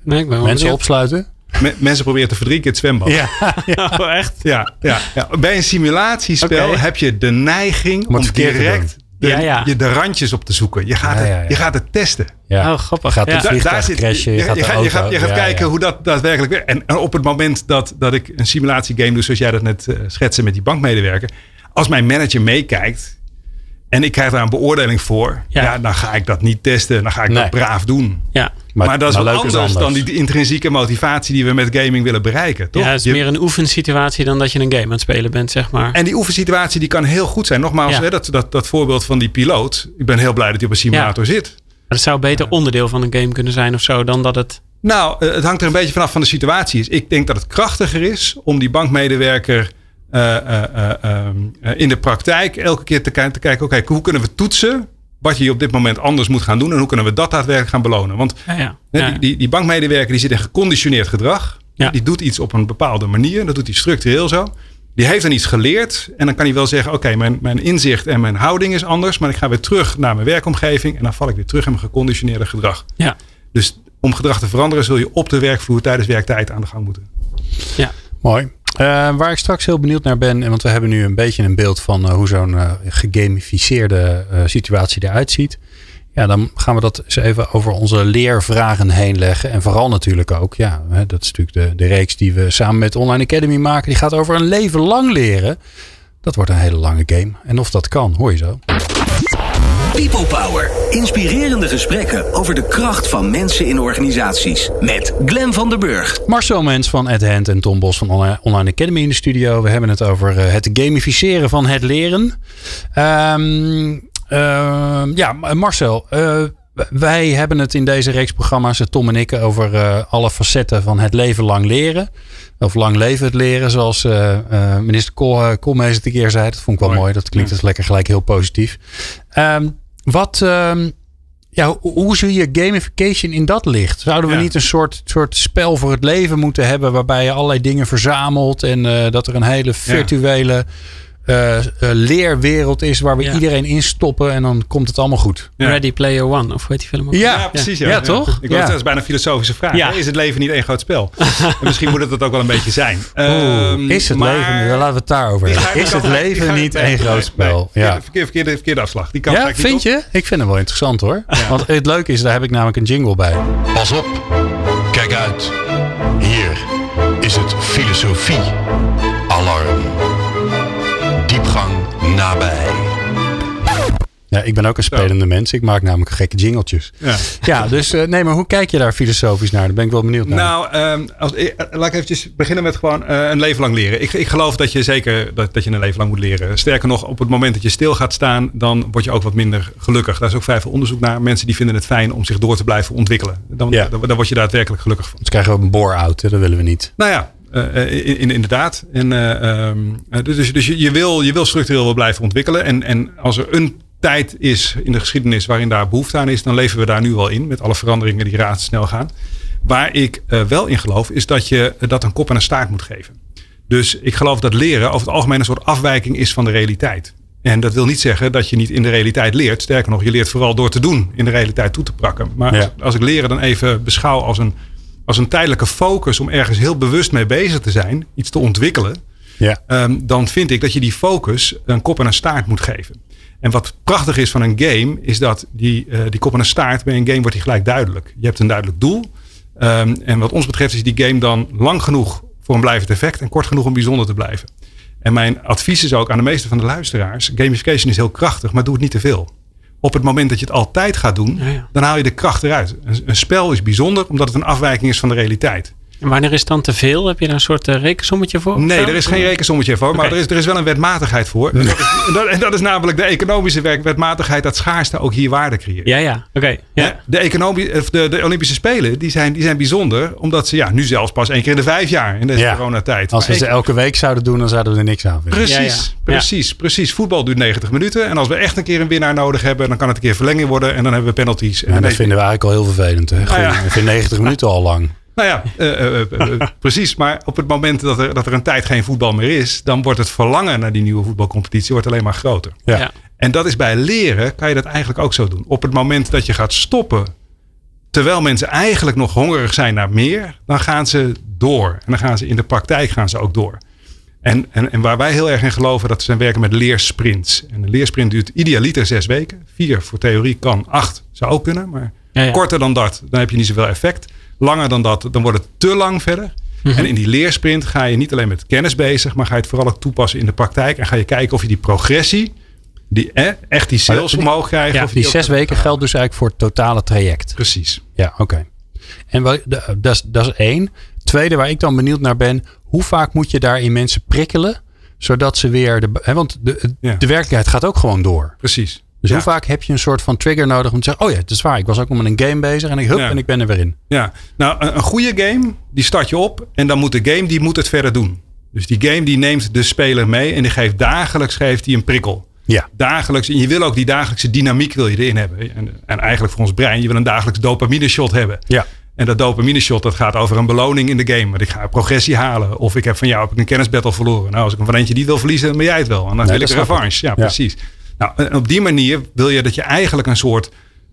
Nee, ik ben wel Mensen opsluiten. Me- mensen proberen te verdrinken in het zwembad. Ja, Oh, echt? ja, ja, Bij een simulatiespel heb je de neiging Om direct de, Ja, ja. Je de randjes op te zoeken. Je gaat, Ja, het, ja, ja. Je gaat het testen. Ja. Oh, grappig. Gaat Ja. crashen, je je, gaat de je, gaat, je gaat, je gaat ja, kijken ja. hoe dat daadwerkelijk werkt. En, en op het moment dat, dat ik een simulatiegame doe, zoals jij dat net uh, schetste met die bankmedewerker. Als mijn manager meekijkt en ik krijg daar een beoordeling voor, Ja. ja. dan ga ik dat niet testen. Dan ga ik Nee. dat braaf doen. Ja. Maar, dat is maar leuk anders, dan die intrinsieke motivatie die we met gaming willen bereiken. Toch? ja, het is Je- meer een oefensituatie dan dat je een game aan het spelen bent, zeg maar. En die oefensituatie die kan heel goed zijn. Nogmaals, Ja. hè, dat, dat, dat voorbeeld van die piloot. Ik ben heel blij dat hij op een simulator zit. Maar het zou beter onderdeel van een game kunnen zijn of zo, dan dat het... Nou, eh, het hangt er een beetje vanaf van de situatie. is. Ik denk dat het krachtiger is om die bankmedewerker eh, eh, eh, ehm, eh, in de praktijk elke keer te, te kijken: oké, hoe kunnen we toetsen wat je op dit moment anders moet gaan doen en hoe kunnen we dat daadwerkelijk gaan belonen? Want Ja, ja. hè, Ja. die, die, die bankmedewerker die zit in geconditioneerd gedrag. Ja. Die doet iets op een bepaalde manier. Dat doet hij structureel zo. Die heeft dan iets geleerd. En dan kan hij wel zeggen: Oké, mijn, mijn inzicht en mijn houding is anders. Maar ik ga weer terug naar mijn werkomgeving. En dan val ik weer terug in mijn geconditioneerde gedrag. ja. Dus om gedrag te veranderen zul je op de werkvloer tijdens werktijd aan de gang moeten. ja. Mooi. Eh, waar ik straks heel benieuwd naar ben, en want we hebben nu een beetje een beeld van eh, hoe zo'n eh, gegamificeerde situatie eruit ziet. Ja, dan gaan we dat eens even over onze leervragen heen leggen. En vooral natuurlijk ook, ja, hè, dat is natuurlijk de, de reeks die we samen met Online Academy maken. Die gaat over een leven lang leren. Dat wordt een hele lange game. En of dat kan, hoor je zo. People Power. Inspirerende gesprekken over de kracht van mensen in organisaties. Met Glen van der Burg. Marcel Mens van At Hand en Tom Bos van Online Academy in de studio. We hebben het over eh, het gamificeren van het leren. Ehm, ehm, ja, Marcel, eh, wij hebben het in deze reeks programma's, eh, Tom en ik, over eh, alle facetten van het leven lang leren. Of lang leven het leren, zoals eh, eh, minister Kool, Koolmees het een keer zei. Dat vond ik wel mooi. Mooi. Dat klinkt dus lekker gelijk heel positief. Ehm, wat, ehm, ja, hoe, zie je gamification in dat licht? Zouden we Ja. niet een soort, soort spel voor het leven moeten hebben waarbij je allerlei dingen verzamelt en eh, dat er een hele virtuele eh, leerwereld is waar we Ja. iedereen instoppen en dan komt het allemaal goed. Ja. Ready Player One, of hoe heet die film ook? Ja. Ja, precies. Ja, Ja, toch? Ik dat is bijna een filosofische vraag. Is het leven niet één groot spel? en misschien moet het dat ook wel een beetje zijn. Ehm, is het maar- leven, dan laten we het daarover hebben. Is het leven niet één nee, groot nee. spel? Verkeerde, Ja. verkeerde, verkeerde, verkeerde afslag. Die kan Ja, vind je? Ik vind hem wel interessant hoor. Want het leuke is, daar heb ik namelijk een jingle bij. Pas op, kijk uit. Hier is het filosofie alarm. Nabij. Ja, ik ben ook een spelende mens. Ik maak namelijk gekke jingletjes. Ja. Ja, dus eh, nee, maar hoe kijk je daar filosofisch naar? Daar ben ik wel benieuwd naar. Nou, ehm, als, eh, laat ik eventjes beginnen met gewoon eh, een leven lang leren. Ik, ik geloof dat je zeker dat, dat je een leven lang moet leren. Sterker nog, op het moment dat je stil gaat staan, dan word je ook wat minder gelukkig. Daar is ook vrij veel onderzoek naar. Mensen die vinden het fijn om zich door te blijven ontwikkelen. Dan, Ja. dan, dan word je daadwerkelijk gelukkig van. Dus krijgen we een bore-out, dat willen we niet. Nou ja, eh, eh, in, in- inderdaad. En, eh, ehm, eh, dus dus je, je, wil, je wil structureel wel blijven ontwikkelen. En, en als er een tijd is in de geschiedenis waarin daar behoefte aan is, dan leven we daar nu wel in. Met alle veranderingen die razendsnel gaan. Waar ik wel in geloof, is dat je dat een kop en een staart moet geven. Dus ik geloof dat leren over het algemeen een soort afwijking is van de realiteit. En dat wil niet zeggen dat je niet in de realiteit leert. Sterker nog, je leert vooral door te doen in de realiteit toe te prakken. Maar Ja. als, als ik leren dan even beschouw als een, als een tijdelijke focus om ergens heel bewust mee bezig te zijn, iets te ontwikkelen, Ja. Ehm, dan vind ik dat je die focus een kop en een staart moet geven. En wat prachtig is van een game, is dat die, eh, die kop en een staart bij een game wordt die gelijk duidelijk. Je hebt een duidelijk doel. Ehm, en wat ons betreft is die game dan lang genoeg voor een blijvend effect en kort genoeg om bijzonder te blijven. En mijn advies is ook aan de meeste van de luisteraars: gamification is heel krachtig, maar doe het niet te veel. Op het moment dat je het altijd gaat doen, Ja, ja. dan haal je de kracht eruit. Een, een spel is bijzonder omdat het een afwijking is van de realiteit. En wanneer is het dan te veel? Heb je daar een soort eh, rekensommetje voor? Nee, zo? er is geen rekensommetje voor. Maar er, is, er is wel een wetmatigheid voor. En, dat is, en dat, en dat is namelijk de economische werk, wetmatigheid. Dat schaarste ook hier waarde creëert. Ja, ja. Oké. Ja. De, economie, of de, de Olympische Spelen die zijn, die zijn bijzonder. Omdat ze ja, nu zelfs pas één keer in de vijf jaar in deze Ja. coronatijd. Als we ze elke week zouden doen, dan zouden we er niks aan vinden. Precies, Ja, ja. precies, precies. Voetbal duurt 90 minuten. En als we echt een keer een winnaar nodig hebben, dan kan het een keer verlenging worden. En dan hebben we penalties. En dat vinden we eigenlijk al heel vervelend. Hè? Goed, ja. Ik vind 90 minuten al lang. Nou ja, eh, eh, eh, precies. Maar op het moment dat er, dat er een tijd geen voetbal meer is, dan wordt het verlangen naar die nieuwe voetbalcompetitie wordt alleen maar groter. Ja. Ja. En dat is bij leren, kan je dat eigenlijk ook zo doen. Op het moment dat je gaat stoppen, terwijl mensen eigenlijk nog hongerig zijn naar meer, dan gaan ze door. En dan gaan ze in de praktijk gaan ze ook door. En, en, en waar wij heel erg in geloven, dat zijn werken met leersprints. En een leersprint duurt idealiter zes weken. Vier voor theorie kan, acht zou ook kunnen. Maar Ja, ja. korter dan dat, dan heb je niet zoveel effect. Langer dan dat, dan wordt het te lang verder. Mhm. En in die leersprint ga je niet alleen met kennis bezig, maar ga je het vooral ook toepassen in de praktijk. En ga je kijken of je die progressie, die, eh, echt die sales die- omhoog krijgt. ja, of Die ook zes weken geldt dus eigenlijk voor het totale traject. Precies. Ja, oké. En wat- dat is- dat is één. Tweede, waar ik dan benieuwd naar ben. Hoe vaak moet je daarin mensen prikkelen? Zodat ze weer... De, hè, want de, Ja. de werkelijkheid gaat ook gewoon door. Precies. Dus ja. hoe vaak heb je een soort van trigger nodig om te zeggen... Oh ja, het is waar. Ik was ook nog met een game bezig. En ik, hup, Ja. en ik ben er weer in. Ja, nou een, een goede game, die start je op en dan moet de game, die moet het verder doen. Dus die game die neemt de speler mee en die geeft dagelijks geeft die een prikkel. Ja. Dagelijks, en je wil ook die dagelijkse dynamiek wil je erin hebben. En, en eigenlijk voor ons brein, je wil een dagelijks dopamine shot hebben. Ja. En dat dopamine shot, dat gaat over een beloning in de game. Want ik ga progressie halen. Of ik heb van jou heb ik een kennisbattle verloren. Nou, als ik hem van eentje niet wil verliezen, dan ben jij het wel. En dan Nee, wil ik revanche. Ja, Ja. precies. Nou, en op die manier wil je dat je eigenlijk een soort,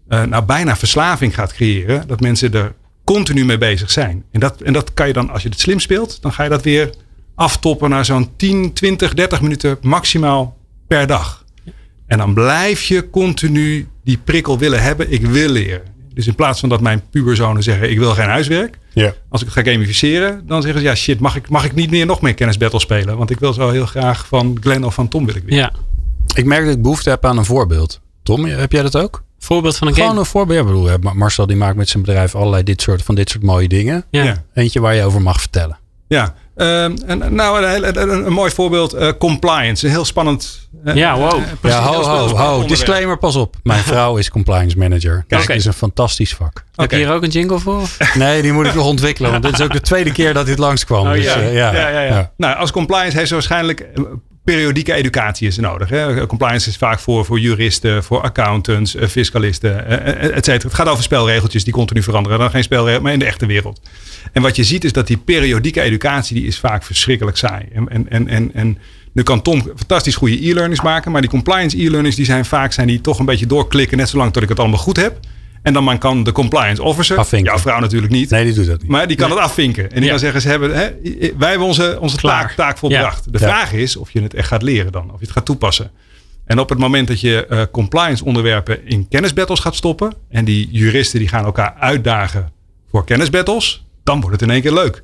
eh, nou bijna verslaving gaat creëren. Dat mensen er continu mee bezig zijn. En dat, en dat kan je dan, als je het slim speelt, dan ga je dat weer aftoppen naar zo'n 10, 20, 30 minuten maximaal per dag. En dan blijf je continu die prikkel willen hebben. Ik wil leren. Dus in plaats van dat mijn puberzonen zeggen: Ik wil geen huiswerk. Ja. Als ik het ga gamificeren, dan zeggen ze: Ja, shit, mag ik, mag ik niet meer nog meer kennisbattle spelen? Want ik wil zo heel graag van Glenn of van Tom wil ik weer. Ja. Ik merk dat ik behoefte heb aan een voorbeeld. Tom, heb jij dat ook? Voorbeeld van een Gewoon game. een voorbeeld. Ja, ik bedoel, hè, Marcel die maakt met zijn bedrijf allerlei dit soort, van dit soort mooie dingen. Ja. Ja. Eentje waar je over mag vertellen. Ja, Ehm, en, nou, een, heel- een, een mooi voorbeeld: eh, compliance. Een heel spannend. eh, Ja, wow. eh, precies, ja, ho, ho, ho. Disclaimer, pas op. Mijn vrouw is compliance manager. Kijk, het is een fantastisch vak. Heb Oké. je hier ook een jingle voor? Nee, die moet ik nog ontwikkelen. Want dit is ook de tweede keer dat dit langskwam. Oh, dus, ja. ja. Ja, ja, ja. Nou, als compliance heeft ze waarschijnlijk periodieke educatie is nodig. Hè. Compliance is vaak voor, voor juristen, voor accountants, eh, fiscalisten, eh, eh, et cetera. Het gaat over spelregeltjes die continu veranderen. Dan geen spelregels, maar in de echte wereld. En wat je ziet is dat die periodieke educatie, die is vaak verschrikkelijk saai. En, en, en, en, en nu kan Tom fantastisch goede e-learnings maken, maar die compliance e-learnings die zijn vaak zijn die toch een beetje doorklikken, net zolang tot ik het allemaal goed heb. En dan kan de compliance officer, Afvinken. jouw vrouw natuurlijk niet, Nee, die doet dat niet. maar die kan het afvinken. En die Ja. kan zeggen, ze hebben, hè, wij hebben onze, onze taak, taak volbracht. De Ja. vraag is of je het echt gaat leren dan. Of je het gaat toepassen. En op het moment dat je eh, compliance onderwerpen in kennisbattles gaat stoppen. En die juristen die gaan elkaar uitdagen voor kennisbattles. Dan wordt het in één keer leuk.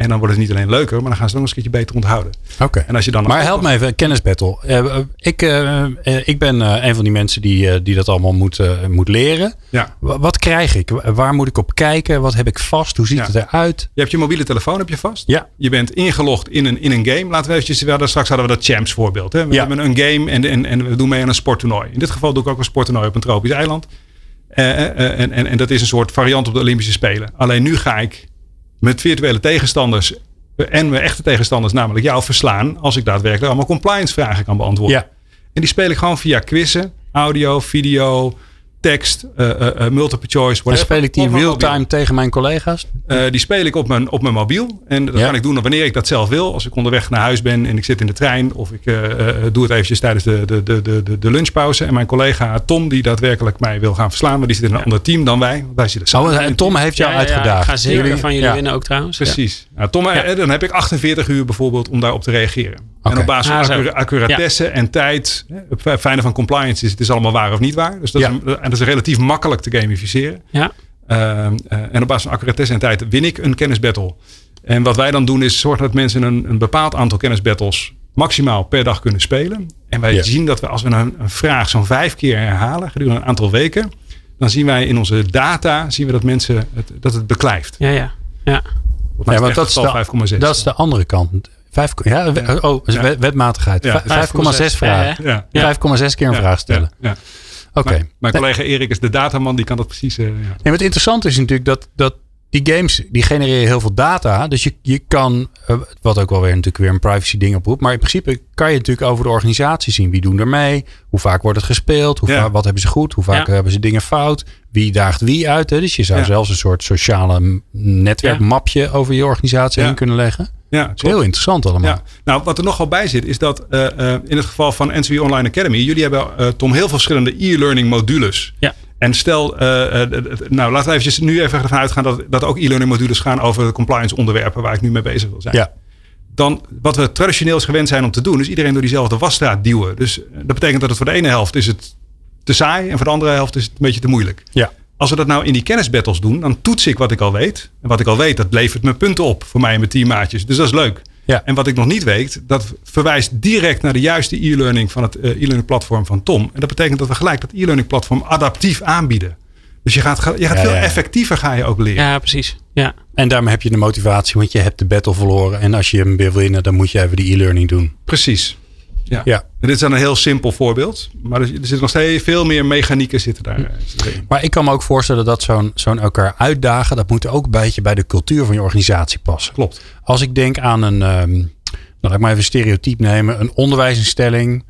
En dan wordt het niet alleen leuker, maar dan gaan ze het nog eens een keertje beter onthouden. Oké. En als je dan Maar help me even, kennisbattle. Eh, eh, ik, eh, ik ben een van die mensen die, die dat allemaal moet, moet leren. Ja. Wa- Wat krijg ik? Wa- Waar moet ik op kijken? Wat heb ik vast? Hoe ziet Ja. het eruit? Je hebt je mobiele telefoon heb je vast. Ja. Je bent ingelogd in een, in een game. Laten we eventjes, we hadden, straks hadden we dat champs voorbeeld. Hè? We Ja. hebben een game en, en, en we doen mee aan een sporttoernooi. In dit geval doe ik ook een sporttoernooi op een tropisch eiland. En, en, en dat is een soort variant op de Olympische Spelen. Alleen nu ga ik met virtuele tegenstanders eh, en mijn echte tegenstanders, namelijk jou, verslaan. Als ik daadwerkelijk allemaal compliance vragen kan beantwoorden. Ja. En die speel ik gewoon via quizzen, audio, video, tekst, eh, eh, eh, multiple choice. Dan whatever, speel ik die real-time mobiel. tegen mijn collega's. Eh, die speel ik op mijn, op mijn mobiel. En dat Ja. kan ik doen wanneer ik dat zelf wil. Als ik onderweg naar huis ben en ik zit in de trein. Of ik eh, eh, doe het eventjes tijdens de, de, de, de, de- lunchpauze. En mijn collega Tom, die daadwerkelijk mij wil gaan verslaan. Maar die zit in een ander team dan wij. Want wij zitten Oh, en Tom heeft jou Ja, ja, ja, uitgedaagd. Ik ga zeker Jullie- van jullie ja. winnen ook trouwens. Ja. Precies. Nou, Tom, dan heb ik 48 uur bijvoorbeeld om daarop te reageren. En op basis van Ah, accura- accuratesse en tijd. Het fijne van compliance is, het is allemaal waar of niet waar. Dus dat, Ja. is, een- en dat is relatief makkelijk te gamificeren. Ja. Ehm, eh, en op basis van accuratesse en tijd win ik een kennisbattle. En wat wij dan doen is zorgen dat mensen een, een bepaald aantal kennisbattles maximaal per dag kunnen spelen. En wij Ja. zien dat we als we een, een vraag zo'n vijf keer herhalen gedurende een aantal weken. Dan zien wij in onze data zien we dat mensen het, dat het beklijft. Ja, ja. ja. Ja, want dat is, de, 5,6. dat is de andere kant. Vijf, ja, we- oh, Ja. wet- wetmatigheid. Ja. Vijf- 5,6 vragen. ja. Ja. 5,6 keer een Ja, vraag stellen. Ja, ja. Oké. Mijn, mijn collega Erik is de dataman, die kan dat precies. eh, ja. Nee, maar het interessante is natuurlijk dat, dat die games, die genereren heel veel data. Dus je, je kan, eh, wat ook wel weer natuurlijk weer een privacy ding oproept. Maar in principe kan je natuurlijk over de organisatie zien. Wie doen er mee? Hoe vaak wordt het gespeeld? Hoe Ja. vaak, wat hebben ze goed? Hoe vaak Ja. hebben ze dingen fout? Wie daagt wie uit? Hè? Dus je zou Ja. zelfs een soort sociale netwerkmapje over je organisatie Ja. heen kunnen leggen. Ja, Dat is heel interessant allemaal. Ja, nou wat er nogal bij zit is dat eh, eh, in het geval van NCW Online Academy, jullie hebben eh, Tom heel veel verschillende e-learning modules. Ja. En stel, nou laten we eventjes nu even ervan uitgaan dat, dat ook e-learning modules gaan over de compliance onderwerpen waar ik nu mee bezig wil zijn. Ja. Dan wat we traditioneel gewend zijn om te doen, is iedereen door diezelfde wasstraat duwen. Dus eh, dat betekent dat het voor de ene helft is het te saai en voor de andere helft is het een beetje te moeilijk. Ja. Als we dat nou in die kennisbattles doen, dan toets ik wat ik al weet. En wat ik al weet, dat levert me punten op voor mij en mijn teammaatjes. Dus dat is leuk. Ja. En wat ik nog niet weet, dat verwijst direct naar de juiste e-learning van het eh, e-learning platform van Tom. En dat betekent dat we gelijk dat e-learning platform adaptief aanbieden. Dus je gaat, ga- je gaat Ja, veel ja. effectiever ga je ook leren. ja, precies. Ja. En daarmee heb je de motivatie, want je hebt de battle verloren. En als je hem wil winnen, dan moet je even die e-learning doen. Precies. Ja. Ja. En dit is dan een heel simpel voorbeeld. Maar er, er zitten nog steeds veel meer mechanieken zitten daar. eh, zitten erin. Maar ik kan me ook voorstellen dat zo'n zo'n elkaar uitdagen, dat moet ook een beetje bij de cultuur van je organisatie passen. Klopt. Als ik denk aan een, ehm nou, laat ik maar even een stereotype nemen, een onderwijsinstelling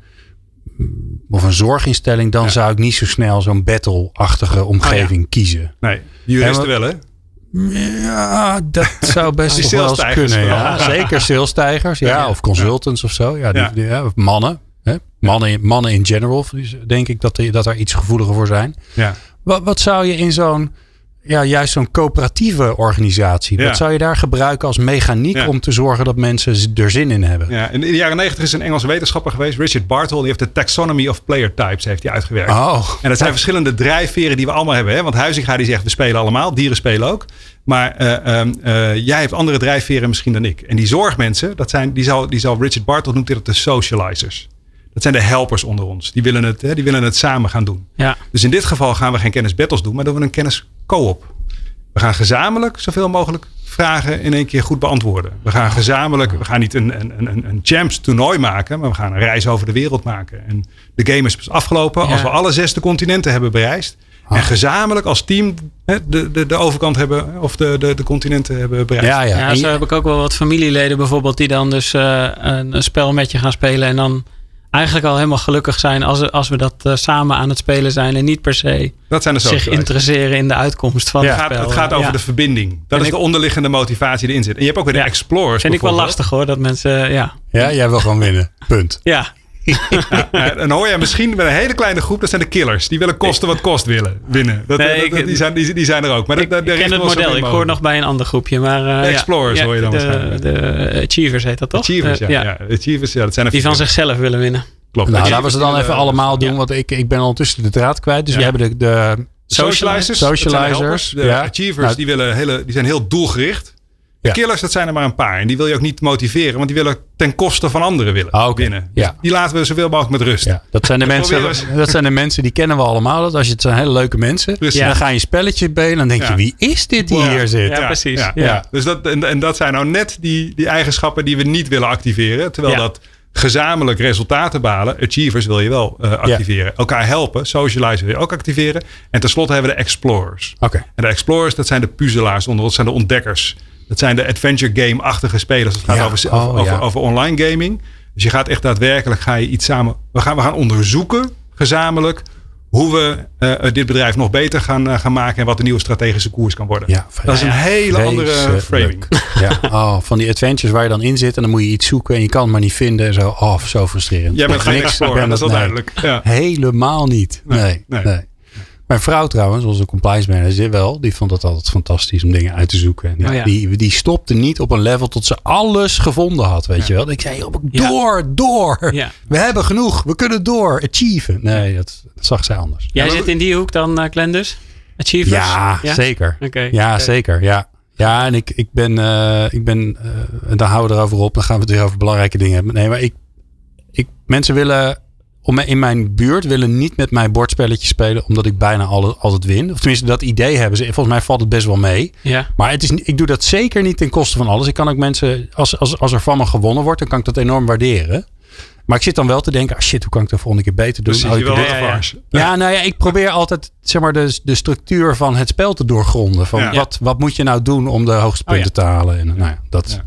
of een zorginstelling, dan Ja. zou ik niet zo snel zo'n battle-achtige omgeving kiezen. Nee, juristen wel hè? Ja, dat zou best wel eens kunnen. Ja. Zeker salestijgers, ja, Ja. of consultants of zo. Ja, die, of mannen. Hè? Mannen, in- mannen in general, dus denk ik dat, die- dat daar iets gevoeliger voor zijn. Ja. Wat, wat zou je in zo'n, ja, juist zo'n coöperatieve organisatie, Ja. wat zou je daar gebruiken als mechaniek Ja. om te zorgen dat mensen er zin in hebben? Ja, in de jaren negentig is een Engelse wetenschapper geweest, Richard Bartle. Die heeft de taxonomy of player types heeft hij uitgewerkt. Oh, En dat zijn verschillende drijfveren die we allemaal hebben. Hè? Want Huizinga die zegt we spelen allemaal, dieren spelen ook. Maar eh, ehm, eh, jij hebt andere drijfveren misschien dan ik. En die zorgmensen, dat zijn, die, zal, die zal Richard Bartle noemt dit de socializers. Dat zijn de helpers onder ons. Die willen het, hè, die willen het samen gaan doen. Ja. Dus in dit geval gaan we geen kennisbattles doen, maar doen we een kennis co-op. We gaan gezamenlijk zoveel mogelijk vragen in één keer goed beantwoorden. We gaan gezamenlijk, we gaan niet een, een, een, een champs toernooi maken, maar we gaan een reis over de wereld maken. En de game is pas afgelopen als we alle zes de continenten hebben bereisd. Ah. En gezamenlijk als team hè, de, de, de overkant hebben, of de, de, de continenten hebben bereikt. Ja, ja. Ja, zo heb ik ook wel wat familieleden bijvoorbeeld die dan dus eh, een, een spel met je gaan spelen en dan eigenlijk al helemaal gelukkig zijn als, als we dat eh, samen aan het spelen zijn en niet per se Dat zijn zich interesseren in de uitkomst van Ja. het spel. het gaat over Ja. de verbinding. Dat En is ik- de onderliggende motivatie die erin zit. En je hebt ook weer de Ja. explorers. Vind ik wel lastig hoor, dat mensen, ja. ja, jij wil gewoon winnen. Punt. Ja, Ja, en dan hoor je misschien bij een hele kleine groep, dat zijn de killers. Die willen kosten wat kost willen winnen. Dat, Nee, dat- ik- die, zijn, die, die zijn er ook. Maar ik, dat, ik ken het model. Ik hoor nog bij een ander groepje. Maar, eh, De ja. Explorers Ja, hoor je dan de, waarschijnlijk. de Achievers heet dat toch? Achievers, ja. Eh, ja. Achievers, ja, dat zijn Die van zichzelf willen winnen. Klopt. Nou, laten we ze dan even allemaal doen, ja. want ik, ik ben ondertussen de draad kwijt. Dus Ja. we hebben de, de Socializers, Socializers, dat zijn de, helpers. de ja. achievers Nou, die, willen hele, die zijn heel doelgericht. De Ja. killers, dat zijn er maar een paar. En die wil je ook niet motiveren, want die willen ten koste van anderen willen Ah, winnen. Ja. Dus die laten we zoveel mogelijk met rust. Ja, dat zijn de Dat mensen, dat zijn de mensen die kennen we allemaal. Dat als je het zijn hele leuke mensen. Precies. Dan ga je een spelletje spelen. Dan denk je, Ja. wie is dit die Ja. hier zit? Ja, precies. Ja, Ja. ja. Dus dat, en, en dat zijn nou net die, die eigenschappen die we niet willen activeren. Terwijl Ja. dat gezamenlijk resultaten balen, achievers wil je wel eh, activeren. Elkaar helpen, socialize wil je ook activeren. En tenslotte hebben we de explorers. Oké. En de explorers, dat zijn de puzzelaars onder ons, dat zijn de ontdekkers. Dat zijn de adventure game-achtige spelers. Het gaat Ja. over, Oh, over, ja. over online gaming. Dus je gaat echt daadwerkelijk ga je iets samen. We gaan, we gaan onderzoeken gezamenlijk hoe we eh, dit bedrijf nog beter gaan, eh, gaan maken en wat de nieuwe strategische koers kan worden. Ja, dat is een hele andere framing. Ja, oh, van die adventures waar je dan in zit en dan moet je iets zoeken en je kan het maar niet vinden. En zo, oh, zo frustrerend. Jij bent geen Niks, explorer, dat is wel nee. duidelijk. Ja. Helemaal niet. Nee, Nee, nee. Mijn vrouw trouwens, onze compliance manager wel, die vond het altijd fantastisch om dingen uit te zoeken. En Oh ja. die, die stopte niet op een level tot ze alles gevonden had, weet je wel. Ik zei, door, door. Ja. We hebben genoeg, we kunnen door, achieven. Nee, dat, dat zag zij anders. Jij zit in die hoek dan, uh, Glendus? Achievers? Ja, zeker. Oké. Ja, zeker. Ja. Ja, en ik, ik ben, eh, ik ben eh, en dan houden we erover op. Dan gaan we het weer over belangrijke dingen hebben. Nee, maar ik, ik, mensen willen, om, in mijn buurt willen niet met mij bordspelletjes spelen, omdat ik bijna alle, altijd win. Of tenminste, dat idee hebben ze. Volgens mij valt het best wel mee. Ja. Maar het is, niet- ik doe dat zeker niet ten koste van alles. Ik kan ook mensen, als, als, als er van me gewonnen wordt, dan kan ik dat enorm waarderen. Maar ik zit dan wel te denken, ah shit, hoe kan ik dat volgende keer beter doen? Precies, Oh, ja, ja. ja, nou ja, ik probeer altijd zeg maar, de, de structuur van het spel te doorgronden. Van Ja. wat, wat moet je nou doen om de hoogste Oh, ja. punten te halen? En, nou ja, dat. Ja.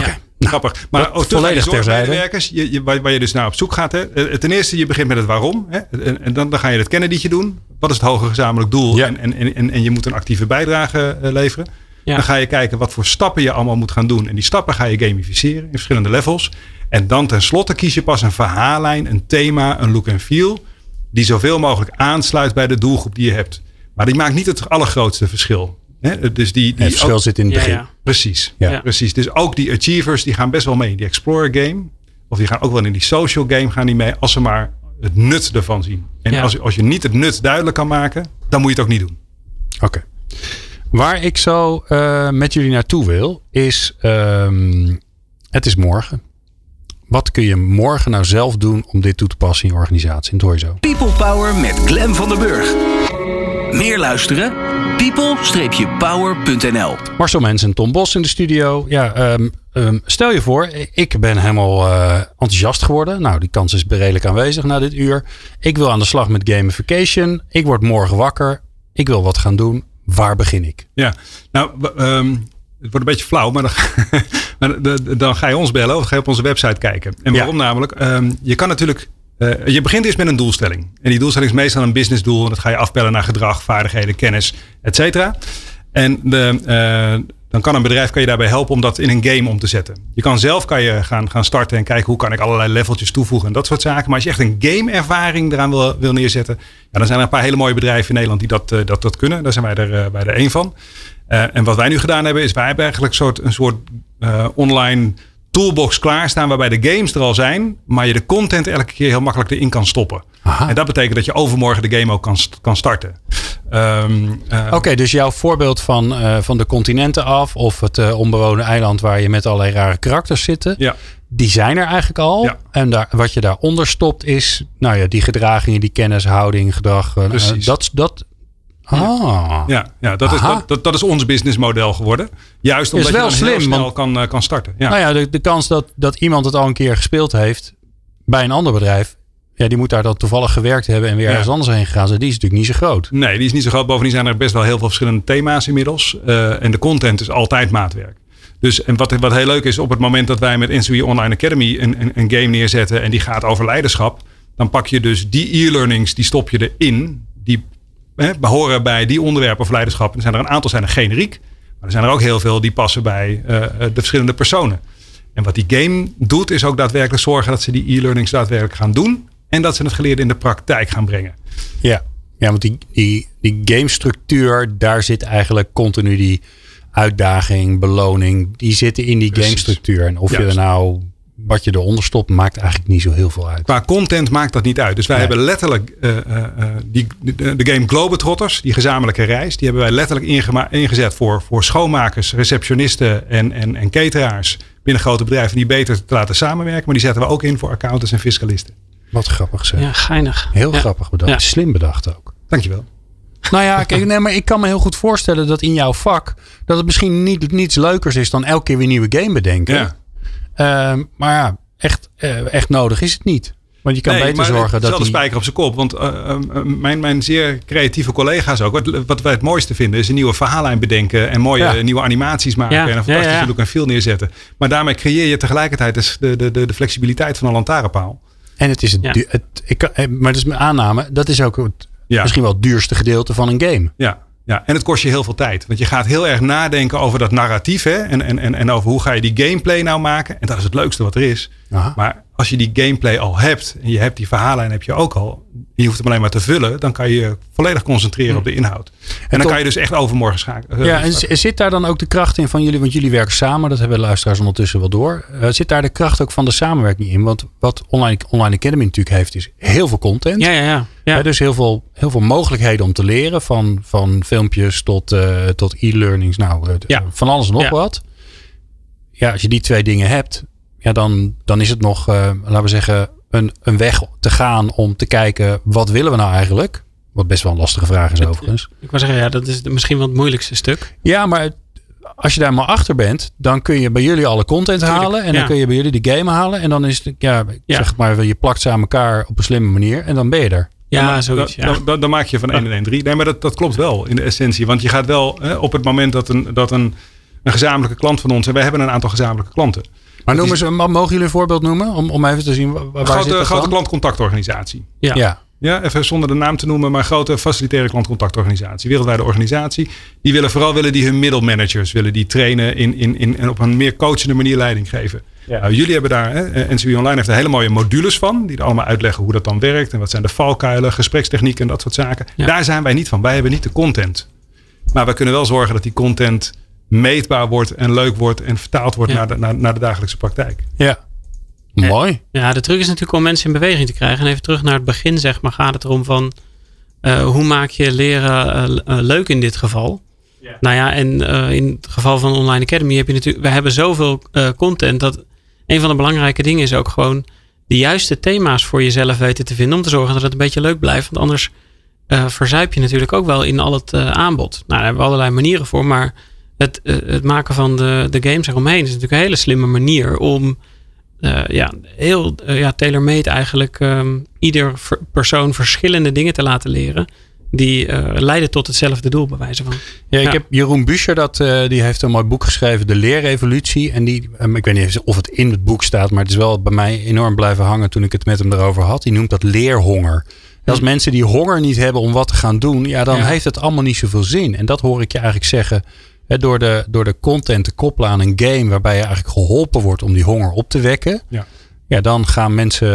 Oké. Ja. Nou, Grappig. Maar ook volledig zorgmedewerkers, je, je, waar, waar je dus naar op zoek gaat. Hè. Eh, Ten eerste, je begint met het waarom. Hè. En, en dan, dan ga je het Kennedy doen. Wat is het hoge gezamenlijk doel? Ja. En, en, en, en je moet een actieve bijdrage eh, leveren. Ja. Dan ga je kijken wat voor stappen je allemaal moet gaan doen. En die stappen ga je gamificeren in verschillende levels. En dan tenslotte kies je pas een verhaallijn, een thema, een look en feel. Die zoveel mogelijk aansluit bij de doelgroep die je hebt. Maar die maakt niet het allergrootste verschil. Hè. Dus die, die het verschil ook- zit in het begin. ja. Precies. Ja. Ja. precies. Dus ook die achievers die gaan best wel mee in die explorer game. Of die gaan ook wel in die social game gaan die mee. Als ze maar het nut ervan zien. En Ja. als, als je niet het nut duidelijk kan maken. Dan moet je het ook niet doen. Oké. Waar ik zo eh, met jullie naartoe wil, is. ehm, het is morgen. Wat kun je morgen nou zelf doen om dit toe te passen in je organisatie? En dat hoor je zo. People Power met Glen van der Burg. Meer luisteren? people-power.nl Marcel Mens en Tom Bos in de studio. Ja, ehm, ehm, stel je voor, ik ben helemaal eh, enthousiast geworden. Nou, die kans is redelijk aanwezig na dit uur. Ik wil aan de slag met gamification. Ik word morgen wakker. Ik wil wat gaan doen. Waar begin ik? Ja, nou, ehm, het wordt een beetje flauw, maar dan, maar dan ga je ons bellen of ga je op onze website kijken. En Ja. waarom namelijk? Ehm, je kan natuurlijk, eh, je begint eerst met een doelstelling. En die doelstelling is meestal een businessdoel. En dat ga je afpellen naar gedrag, vaardigheden, kennis, et cetera. En de, eh, dan kan een bedrijf kan je daarbij helpen om dat in een game om te zetten. Je kan zelf kan je gaan, gaan starten en kijken hoe kan ik allerlei leveltjes toevoegen en dat soort zaken. Maar als je echt een game-ervaring eraan wil, wil neerzetten, ja, dan zijn er een paar hele mooie bedrijven in Nederland die dat, eh, dat, dat kunnen. Daar zijn wij er, eh, wij er één van. Eh, en wat wij nu gedaan hebben, is wij hebben eigenlijk een soort, een soort eh, online toolbox klaarstaan waarbij de games er al zijn, maar je de content elke keer heel makkelijk erin kan stoppen. Aha. En dat betekent dat je overmorgen de game ook kan, kan starten. Ehm, eh, Oké, dus jouw voorbeeld van, eh, van de continenten af of het eh, onbewoonde eiland waar je met allerlei rare karakters zitten. Ja. Die zijn er eigenlijk al. Ja. En daar, wat je daaronder stopt is, nou ja, die gedragingen, die kennis, houding, gedrag. dat, dat, ah. Ja, ja dat, is, dat, dat, dat is ons businessmodel geworden. Juist omdat wel je dan heel slim, snel want- kan, eh, kan starten. Ja. Nou ja, de, de kans dat, dat iemand het al een keer gespeeld heeft bij een ander bedrijf Ja, die moet daar dan toevallig gewerkt hebben en weer Ja. ergens anders heen gegaan zijn. Die is natuurlijk niet zo groot. Nee, die is niet zo groot. Bovendien zijn er best wel heel veel verschillende thema's inmiddels. Eh, en de content is altijd maatwerk. Dus en wat, wat heel leuk is, op het moment dat wij met NCW Online Academy een, een, een game neerzetten en die gaat over leiderschap, dan pak je dus die e-learnings, die stop je erin. Die hè, behoren bij die onderwerpen of leiderschap. En er zijn er een aantal zijn er generiek, maar er zijn er ook heel veel die passen bij eh, eh, de verschillende personen. En wat die game doet, is ook daadwerkelijk zorgen dat ze die e-learnings daadwerkelijk gaan doen. En dat ze het geleerde in de praktijk gaan brengen. Ja, ja want die, die, die gamestructuur, daar zit eigenlijk continu die uitdaging, beloning. Die zitten in die gamestructuur. En of je er nou, wat je eronder stopt, maakt eigenlijk niet zo heel veel uit. Qua content maakt dat niet uit. Dus wij Nee. hebben letterlijk eh, eh, eh, die, de, de game Globetrotters, die gezamenlijke reis, die hebben wij letterlijk ingezet voor, voor schoonmakers, receptionisten en, en, en cateraars binnen grote bedrijven die beter te laten samenwerken. Maar die zetten we ook in voor accountants en fiscalisten. Wat grappig zeg. Ja, geinig. Heel Ja. grappig bedacht. Ja. Slim bedacht ook. Dankjewel. Nou ja, kijk, nee, maar ik kan me heel goed voorstellen dat in jouw vak dat het misschien niet, niets leukers is dan elke keer weer een nieuwe game bedenken. Ja. Ehm, maar ja, echt, eh, echt nodig is het niet. Want je kan Nee, beter maar zorgen het is dat wel de die... spijker op zijn kop. Want eh, eh, eh, mijn, mijn zeer creatieve collega's ook. Wat, wat wij het mooiste vinden is een nieuwe verhaallijn bedenken. En mooie Ja. nieuwe animaties maken. Ja, En een ja, fantastische ja. look en feel neerzetten. Maar daarmee creëer je tegelijkertijd dus de, de, de, de flexibiliteit van een lantaarnpaal. En het is het, Ja. du- het ik kan, eh, maar dat is mijn aanname. Dat is ook het, Ja. misschien wel het duurste gedeelte van een game. Ja, ja, en het kost je heel veel tijd. Want je gaat heel erg nadenken over dat narratief. Hè? En, en, en, en over hoe ga je die gameplay nou maken. En dat is het leukste wat er is. Aha. Maar als je die gameplay al hebt. En je hebt die verhaallijn heb je ook al. Je hoeft hem alleen maar te vullen. Dan kan je je volledig concentreren op de inhoud. En, dan kan je dus echt overmorgen schakelen. Ja, en zit daar dan ook de kracht in van jullie? Want jullie werken samen, dat hebben de luisteraars ondertussen wel door. Eh, zit daar de kracht ook van de samenwerking in? Want wat Online, Online Academy natuurlijk heeft, is heel veel content. Ja, ja, ja. ja. Dus heel veel, heel veel mogelijkheden om te leren. Van, van filmpjes tot, eh, tot e-learnings. Nou, eh, Ja. van alles en nog Ja. wat. Ja, als je die twee dingen hebt, ja, dan, dan is het nog, eh, laten we zeggen, een, een weg te gaan om te kijken, wat willen we nou eigenlijk? Wat best wel een lastige vraag is overigens. Ik wou zeggen, ja, dat is misschien wel het moeilijkste stuk. Ja, maar als je daar maar achter bent, dan kun je bij jullie alle content Tuurlijk, halen. En dan kun je bij jullie de game halen. En dan is het, ja, zeg maar, je plakt ze aan elkaar op een slimme manier. En dan ben je er. Ja, dan, zoiets. Dan, Ja. dan, dan, dan maak je van 1 en 1 3. Nee, maar dat, dat klopt wel in de essentie. Want je gaat wel hè, op het moment dat een, dat een, een gezamenlijke klant van ons. En wij hebben een aantal gezamenlijke klanten. Maar noemen ze, ma- mogen jullie een voorbeeld noemen? Om, om even te zien wa- waar, Een zit grote, dat grote dan? klantcontactorganisatie. Ja. Ja. Ja, even zonder de naam te noemen, maar grote facilitaire klantcontactorganisatie, wereldwijde organisatie. Die willen vooral willen die hun middelmanagers willen die trainen in, in, in, en op een meer coachende manier leiding geven. Nou, jullie hebben daar, hè, eh, NCW Online heeft er hele mooie modules van, die er allemaal uitleggen hoe dat dan werkt en wat zijn de valkuilen, gesprekstechnieken en dat soort zaken. Ja. Daar zijn wij niet van. Wij hebben niet de content. Maar we kunnen wel zorgen dat die content meetbaar wordt en leuk wordt en vertaald wordt Ja. naar, de, naar, naar de dagelijkse praktijk. ja. Mooi. Ja, de truc is natuurlijk om mensen in beweging te krijgen. En even terug naar het begin, zeg maar, gaat het erom van eh, hoe maak je leren eh, eh, leuk in dit geval? Nou ja, en eh, in het geval van Online Academy heb je natuurlijk, we hebben zoveel eh, content dat een van de belangrijke dingen is ook gewoon de juiste thema's voor jezelf weten te vinden om te zorgen dat het een beetje leuk blijft. Want anders eh, verzuip je natuurlijk ook wel in al het eh, aanbod. Nou, daar hebben we allerlei manieren voor, maar het, eh, het maken van de, de games eromheen is natuurlijk een hele slimme manier om eh, ja, heel eh, ja, tailor-made eigenlijk ehm, ieder ver- persoon verschillende dingen te laten leren. Die leiden tot hetzelfde doel, bij wijze van. Ja, ik heb Jeroen Buescher, dat, die heeft een mooi boek geschreven, De Leerrevolutie. En die, ehm, ik weet niet of het in het boek staat, maar het is wel bij mij enorm blijven hangen toen ik het met hem erover had. Die noemt dat leerhonger. En Als mensen die honger niet hebben om wat te gaan doen, ja, dan Ja. heeft het allemaal niet zoveel zin. En dat hoor ik je eigenlijk zeggen. Door, de, door de content te koppelen aan een game waarbij je eigenlijk geholpen wordt om die honger op te wekken. Ja. Ja, dan gaan mensen,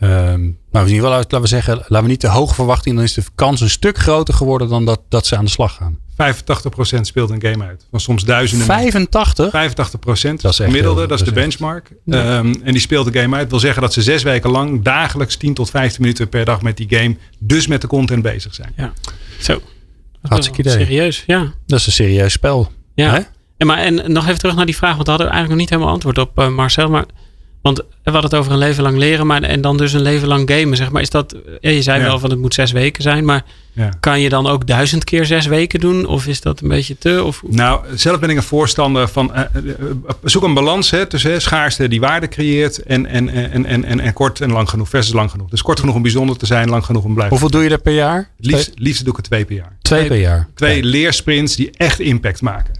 ehm, nou, in ieder geval, laten we zeggen, laten we niet te hoge verwachtingen. Dan is de kans een stuk groter geworden dan dat, dat ze aan de slag gaan. 85% speelt een game uit. Van soms duizenden 85? 85 procent, Dat is echt gemiddelde, heel- dat is de dat echt- benchmark. Ehm, en die speelt de game uit. wil zeggen dat ze zes weken lang dagelijks 10 tot 15 minuten per dag met die game, dus met de content bezig zijn. Zo. Hartstikke idee. Serieus, ja. Dat is een serieus spel. Ja. Hè? En, maar, en nog even terug naar die vraag, want we hadden eigenlijk nog niet helemaal antwoord op, eh, Marcel. Maar Want we hadden het over een leven lang leren, maar en dan dus een leven lang gamen, zeg maar. Is dat, je zei Ja. wel van het moet zes weken zijn, maar Ja. kan je dan ook duizend keer zes weken doen? Of is dat een beetje te? Of, Nou, zelf ben ik een voorstander van. eh, eh, zoek een balans hè, tussen hè, schaarste die waarde creëert. En, en, en, en, en, en kort en lang genoeg versus lang genoeg. Dus kort genoeg om bijzonder te zijn, lang genoeg om blijven. Hoeveel doe je er per jaar? Liefst, liefst doe ik er twee per jaar. Twee per jaar. Twee leersprints die echt impact maken.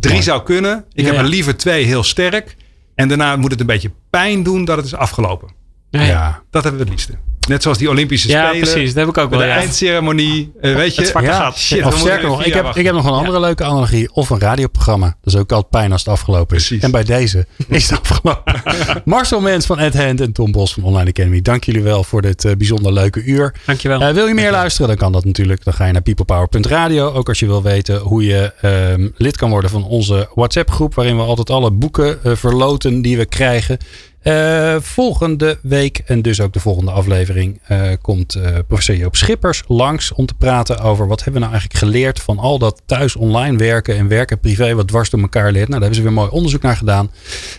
Drie zou kunnen. Ik Ja, heb er liever twee heel sterk. En daarna moet het een beetje pijn doen dat het is afgelopen. ja. Dat hebben we het liefste. Net zoals die Olympische Ja, Spelen. precies. Dat heb ik ook wel. de Ja. eindceremonie. eh, weet je. Het zwarte Ja, gat. Shit, of sterker nog, ik heb, ik heb nog een andere leuke analogie. Of een radioprogramma. Dat is ook altijd pijn als het afgelopen is. Precies. En bij deze is het afgelopen. Marcel Mens van Ed Hand en Tom Bos van Online Academy. Dank jullie wel voor dit eh, bijzonder leuke uur. Dankjewel. Eh, wil je meer luisteren, dan kan dat natuurlijk. Dan ga je naar peoplepower.radio. Ook als je wil weten hoe je ehm, lid kan worden van onze WhatsApp groep. Waarin we altijd alle boeken eh, verloten die we krijgen. Eh, volgende week en dus ook de volgende aflevering eh, komt eh, professor Joop Schippers langs om te praten over wat hebben we nou eigenlijk geleerd van al dat thuis online werken en werken privé wat dwars door elkaar leert. Nou, daar hebben ze weer mooi onderzoek naar gedaan.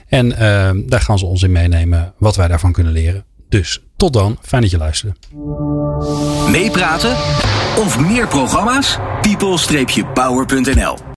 En daar gaan ze ons in meenemen wat wij daarvan kunnen leren. Dus tot dan, fijn dat je luisterde. Meepraten of meer programma's? people-power.nl